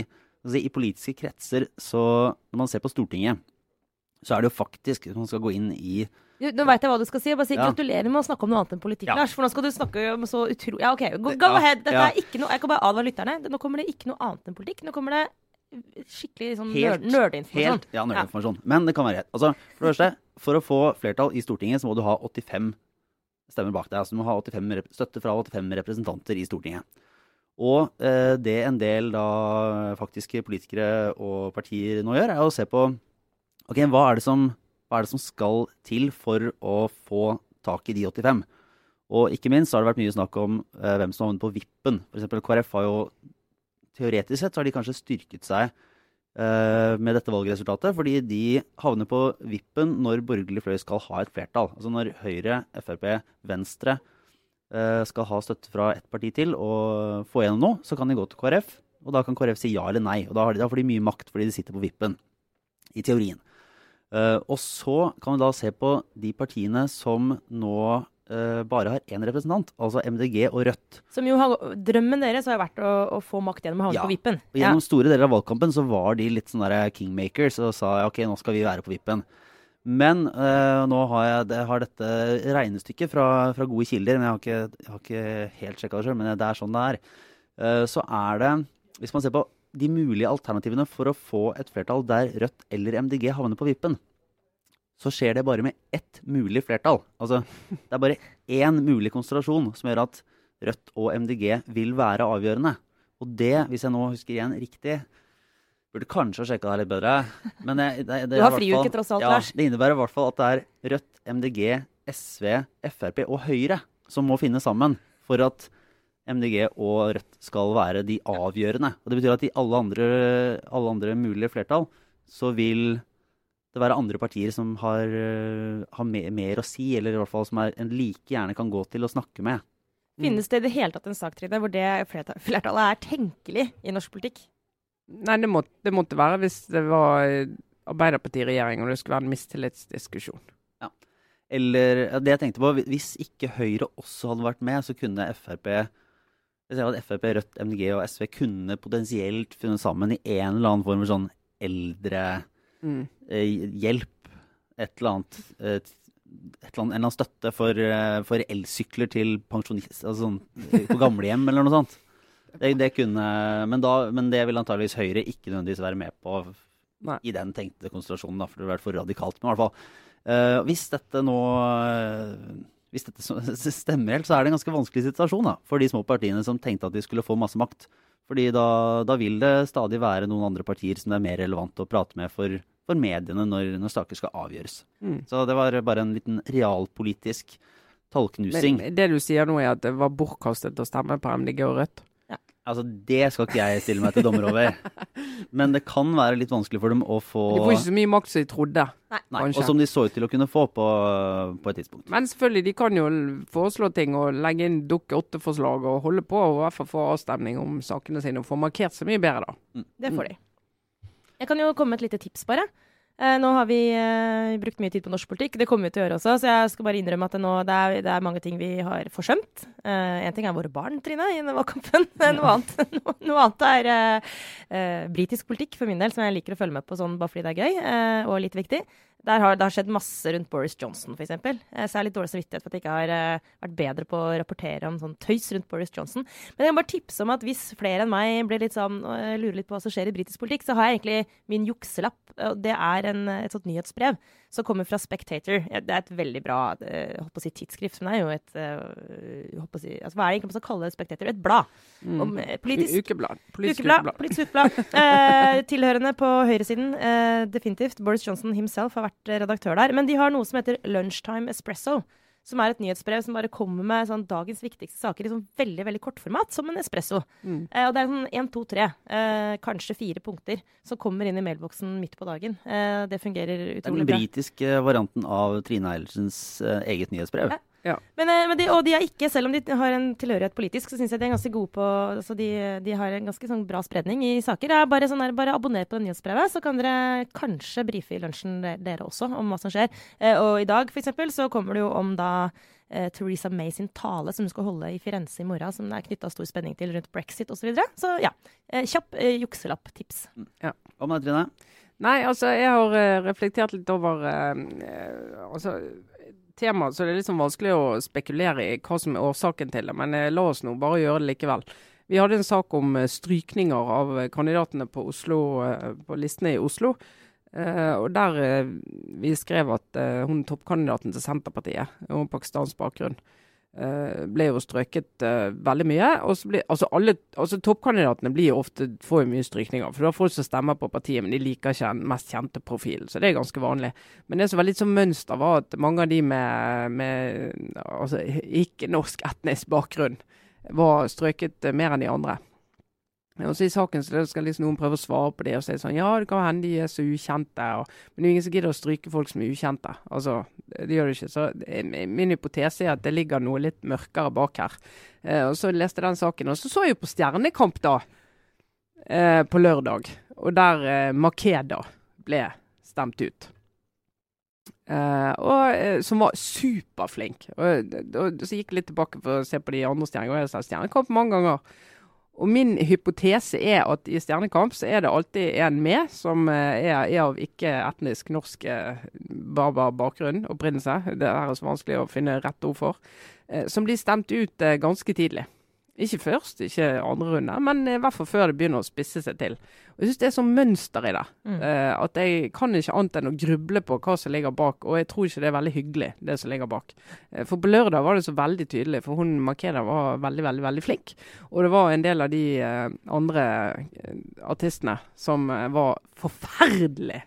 altså, i politiske kretser, så når man ser på Stortinget, så er det jo faktisk, man skal gå inn i Nå veit jeg hva du skal si. Bare si Ja. gratulerer med å snakke om noe annet enn politikk, Ja. Lars. For nå skal du snakke om så utro... Ja, OK. Go, go ahead. Dette er ikke noe Jeg kan bare advare lytterne. Nå kommer det ikke noe annet enn politikk. Nå kommer det skikkelig sånn nerdeinformasjon. nerd- ja, nerdinformasjon. Men det kan være. Altså, for det første, for å få flertall i Stortinget, så må du ha 85 stemmer bak deg. Altså, du må ha 85 rep støtte fra 85 representanter i Stortinget. Og eh, det en del da faktiske politikere og partier nå gjør, er å se på ok, hva er som, hva er det som skal til for å få tak i de 85. Og ikke minst har det vært mye snakk om eh, hvem som havnet på vippen. For KrF har jo teoretisk sett så har de kanskje styrket seg eh, med dette valgresultatet, fordi de havner på vippen når borgerlig fløy skal ha et flertall. Altså når Høyre, Frp, Venstre eh, skal ha støtte fra ett parti til og få gjennom noe, så kan de gå til KrF, og da kan KrF si ja eller nei. Og da de, da får de mye makt fordi de sitter på vippen, i teorien. Eh, og så kan vi da se på de partiene som nå eh, bare har én representant, altså MDG og Rødt. Som jo har, drømmen deres har jo vært å, å få makt gjennom å havne Ja. på vippen. Og gjennom store deler av valgkampen så var de litt sånn kingmakers og sa ok, nå skal vi være på vippen. Men eh, nå har jeg, det, har dette regnestykket fra, fra gode kilder, men jeg har ikke, jeg har ikke helt sjekka det sjøl, men det er sånn det er. Uh, så er det, hvis man ser på de mulige alternativene for å få et flertall der Rødt eller MDG havner på vippen, så skjer det bare med ett mulig flertall. Altså, det er bare én mulig konstellasjon som gjør at Rødt og MDG vil være avgjørende. Og det, hvis jeg nå husker igjen riktig Burde kanskje ha sjekka det litt bedre. Men det, det, det, Du har friuke tross alt, ja, Det innebærer i hvert fall at det er Rødt, MDG, SV, Frp og Høyre som må finne sammen for at MDG og Rødt skal være de avgjørende. Og Det betyr at i alle andre, alle andre mulige flertall så vil det være andre partier som har, øh, har mer, mer å si, eller i hvert fall som er, en like gjerne kan gå til og snakke med. Finnes det i det hele tatt en sak, Trine, hvor det flertallet er tenkelig i norsk politikk? Nei, det, måtte, det måtte være hvis det var Arbeiderpartiet i regjering og det skulle være en mistillitsdiskusjon. Ja. Eller det jeg tenkte på, hvis ikke Høyre også hadde vært med, så kunne Frp jeg ser at Frp, Rødt, MDG og SV kunne potensielt funnet sammen i en eller annen form for sånn eldrehjelp. Mm. Et eller annet eh, et eller annet, En eller annen støtte for, eh, for elsykler til pensjonister altså sånn, eh, på gamlehjem eller noe sånt. Det, det kunne, men, da, men det vil antageligvis Høyre ikke nødvendigvis være med på Nei. i den tenkte konstellasjonen, da, for det ville vært for radikalt. Men i hvert fall, uh, hvis dette nå eh, hvis dette stemmer helt, så er det en ganske vanskelig situasjon da, for de små partiene som tenkte at de skulle få masse makt. Fordi da, da vil det stadig være noen andre partier som det er mer relevant å prate med for, for mediene når, når saker skal avgjøres. Mm. Så det var bare en liten realpolitisk tallknusing. Men det du sier nå, er at det var bortkastet å stemme på MDG og Rødt? Altså, Det skal ikke jeg stille meg til dommer over. Men det kan være litt vanskelig for dem å få De får ikke så mye makt som de trodde. Nei. Og som de så ut til å kunne få på, på et tidspunkt. Men selvfølgelig, de kan jo foreslå ting og legge inn Dukke 8-forslag og holde på og i hvert fall få avstemning om sakene sine og få markert seg mye bedre, da. Det får de. Jeg kan jo komme med et lite tips, bare. Eh, nå har vi eh, brukt mye tid på norsk politikk, det kommer vi til å gjøre også, så jeg skal bare innrømme at det, nå, det, er, det er mange ting vi har forsømt. Én ting er våre barn, Trine, i denne valgkampen. noe, annet, noe, noe annet er eh, eh, britisk politikk, for min del, som jeg liker å følge med på sånn bare fordi det er gøy eh, og litt viktig. Der har, det har skjedd masse rundt Boris Johnson, f.eks. Eh, så jeg har litt dårlig samvittighet for at jeg ikke har eh, vært bedre på å rapportere om sånn tøys rundt Boris Johnson. Men jeg kan bare tipse om at hvis flere enn meg blir litt sånn, øh, lurer litt på hva som skjer i britisk politikk, så har jeg egentlig min jukselapp. Det er en, et sånt nyhetsbrev som kommer fra Spectator. Det er et veldig bra eh, si tidsskrift, men det er jo et eh, si, altså, Hva er det egentlig man skal kalle? Spectator? Et blad. Om, eh, politisk. Ukeblad. Politisk Ukeblad. ukeblad. Politisk ukeblad. Eh, tilhørende på høyresiden, eh, definitivt. Boris Johnson himself har vært redaktør der. Men de har noe som heter Lunchtime Espresso. Som er et nyhetsbrev som bare kommer med sånn dagens viktigste saker i sånn veldig veldig kortformat, som en espresso. Mm. Eh, og det er sånn én, to, tre, eh, kanskje fire punkter som kommer inn i mailboksen midt på dagen. Eh, det fungerer utrolig bra. Den britiske varianten av Trine Eilertsens eh, eget nyhetsbrev. Ja. Men, eh, men de, og de er ikke, selv om de har en tilhørighet politisk, så syns jeg de er ganske gode på altså de, de har en ganske sånn bra spredning i saker. Det er bare, sånn her, bare abonner på det nyhetsbrevet, så kan dere kanskje brife i lunsjen dere også om hva som skjer. Eh, og i dag eksempel, så kommer det jo om da eh, Theresa May sin tale som hun skal holde i Firenze i morgen, som det er knytta stor spenning til rundt brexit osv. Så, videre. så ja, eh, kjapp eh, jukselapp-tips. Hva med deg, Trine? Nei, altså, jeg har eh, reflektert litt over eh, altså, temaet, så det er litt sånn vanskelig å spekulere i hva som er årsaken til det. Men eh, la oss nå bare gjøre det likevel. Vi hadde en sak om eh, strykninger av eh, kandidatene på, Oslo, på listene i Oslo. Og der vi skrev at hun toppkandidaten til Senterpartiet, hun har pakistansk bakgrunn, ble jo strøket eh, veldig mye. Og så blir, altså alle, altså Toppkandidatene blir jo ofte, får jo mye strykninger. For du har folk som stemmer på partiet, men de liker ikke den mest kjente profilen. Så det er ganske vanlig. Men det som var litt sånn mønster, var at mange av de med, med altså, ikke-norsk etnisk bakgrunn var strøket eh, mer enn de andre. Og så I saken så skal liksom noen prøve å svare på det og si sånn Ja, det kan hende de er så ukjente, og, men det er jo ingen som gidder å stryke folk som er ukjente. Altså, det gjør det ikke. Så eh, min hypotese er at det ligger noe litt mørkere bak her. Eh, og Så leste jeg den saken, og så så jeg på Stjernekamp da, eh, på lørdag. Og der eh, Makeda ble stemt ut. Uh, og uh, Som var superflink. Og, og, Så gikk jeg litt tilbake for å se på de andre stjernene. Og jeg sa Stjernekamp mange ganger. Og min hypotese er at i Stjernekamp så er det alltid en med som eh, er, er av ikke-etnisk norsk eh, barbar bakgrunn, opprinnelse. Det er så vanskelig å finne rett ord for. eh, Som blir stemt ut ganske tidlig. Ikke først, ikke andre runde, men i hvert fall før det begynner å spisse seg til. Og Jeg syns det er sånn mønster i det. Mm. Eh, at jeg kan ikke annet enn å gruble på hva som ligger bak, og jeg tror ikke det er veldig hyggelig, det som ligger bak. Eh, for på lørdag var det så veldig tydelig, for hun Makeda var veldig, veldig veldig flink. Og det var en del av de eh, andre artistene som var forferdelig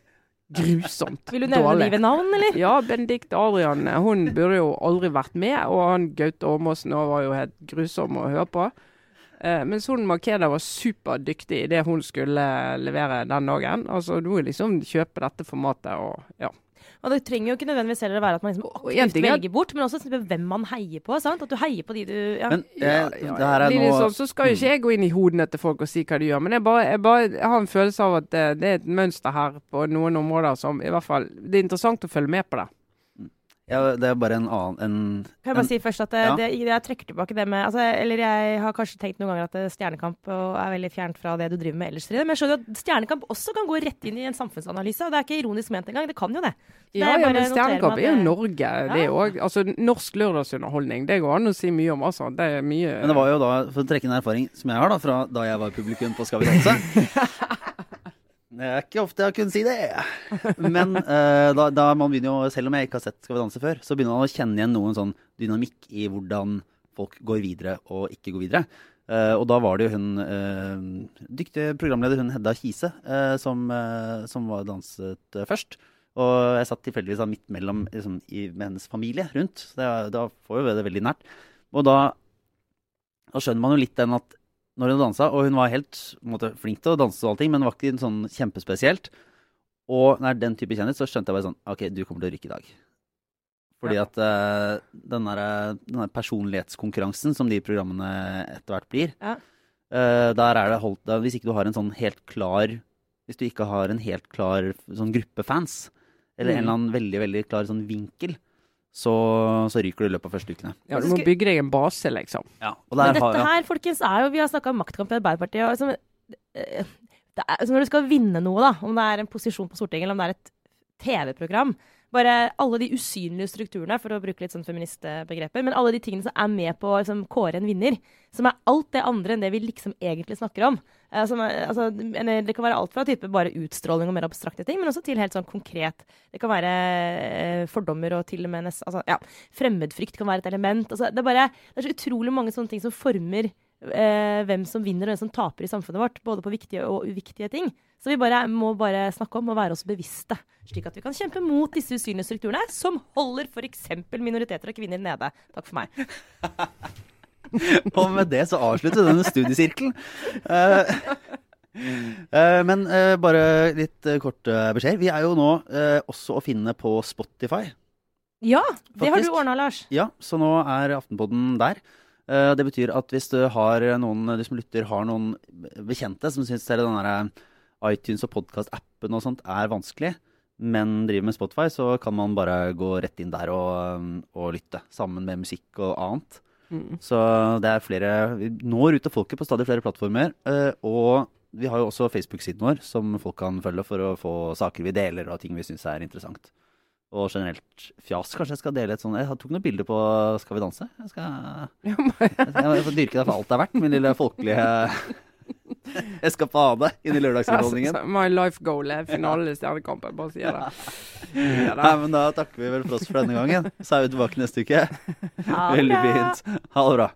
grusomt Vil du nevne dårlig. de ved navn, eller? Ja, Benedicte Adrian hun burde jo aldri vært med. Og han Gaute Ormåsen var jo helt grusom å høre på. Eh, mens hun Makeda var superdyktig i det hun skulle levere den dagen. Altså, Du må liksom kjøpe dette formatet og ja. Og det trenger jo ikke nødvendigvis heller å være at man liksom aktivt er- velger bort, men også hvem man heier på. sant? At du heier på de du ja. Men Ja, eh, ja, det her er nå sånn, så skal jo ikke jeg gå inn i hodene til folk og si hva de gjør. Men jeg, bare, jeg, bare, jeg har en følelse av at det, det er et mønster her på noen områder som i hvert fall Det er interessant å følge med på det. Ja, Det er bare en annen en, Kan jeg bare en, si først at det, Ja. det, jeg trekker tilbake det med altså, Eller jeg har kanskje tenkt noen ganger at Stjernekamp er veldig fjernt fra det du driver med ellers. Men jeg skjønner at Stjernekamp også kan gå rett inn i en samfunnsanalyse. Og det er ikke ironisk ment engang. Det kan jo det. Så det Ja, er ja, men Stjernekamp er jo Norge, det Ja. Altså, norsk lørdagsunderholdning, det går an å si mye om, altså. Det er mye Men det var jo da, for å trekke en erfaring som jeg har da, fra da jeg var publikum på Skal vi danse Det er ikke ofte jeg har kunnet si det. Men uh, da, da man begynner jo, selv om jeg ikke har sett Skal vi danse før, så begynner man å kjenne igjen noen sånn dynamikk i hvordan folk går videre og ikke går videre. Uh, og da var det jo hun uh, dyktige programleder, hun Hedda Kise, som, som var danset først. Og jeg satt tilfeldigvis midt mellom liksom, i, med hennes familie rundt. Så det, da får jo det veldig nært. Og da, da skjønner man jo litt den at når hun dansa, og hun var helt måte, flink til å danse og allting, men var ikke sånn kjempespesielt. Og når den type kjendis, så skjønte jeg bare sånn OK, du kommer til å rykke i dag. Fordi Ja. at uh, den der, personlighetskonkurransen som de programmene etter hvert blir, Ja. uh, der er det holdt der, Hvis ikke du har en sånn helt klar Hvis du ikke har en helt klar sånn gruppe fans, eller en Mm. eller annen veldig, veldig klar sånn vinkel, så, så ryker du i løpet av første ukene. Ja, du må bygge deg en base, liksom. Ja, og Men dette ja. her, folkens, er jo Vi har snakka om maktkamp i Arbeiderpartiet. Og liksom, det er, altså når du skal vinne noe, da, om det er en posisjon på Stortinget eller om det er et TV-program Bare alle de usynlige strukturene, for å bruke litt sånn feministbegreper, men alle de tingene som er med på å liksom, kåre en vinner, som er alt det andre enn det vi liksom egentlig snakker om. Eh, er, altså, det kan være alt fra type bare utstråling og mer abstrakte ting, men også til helt sånn konkret. Det kan være eh, fordommer og til og med nest, altså, ja, fremmedfrykt kan være et element. Altså, det, er bare, det er så utrolig mange sånne ting som former eh, hvem som vinner og hvem som taper i samfunnet vårt, både på viktige og uviktige ting. Så vi bare, må bare snakke om og være oss bevisste, slik at vi kan kjempe mot disse usynlige strukturene som holder f.eks. minoriteter og kvinner nede. Takk for meg. Og med det så avslutter vi denne studiesirkelen. Eh, eh, men eh, bare litt kort beskjed. Vi er jo nå også å finne på Spotify. Ja, det har du ordna, Lars. Ja, så nå er Aftenpodden der. Det betyr at hvis du har noen, du som lytter har noen bekjente som syns den iTunes og podkast-appen og sånt er vanskelig, men driver med Spotify, så kan man bare gå rett inn der og, og lytte. Sammen med musikk og annet. Mm. Så det er flere Vi når ut til folket på stadig flere plattformer. eh, og vi har jo også Facebook-siden vår, som folk kan følge for å få saker vi deler og ting vi syns er interessant. Og generelt fjas. Kanskje jeg skal dele et sånt Jeg tok noen bilder på Skal vi danse? Jeg skal, jeg skal dyrke deg for alt det er verdt, min lille folkelige Eskapade inni lørdagsunderholdningen. My life goal-finale i Stjernekampen, bare sier det. Ja, Nei, men da takker vi vel for oss for denne gangen. Så er vi tilbake neste uke. Veldig fint. Ha det bra.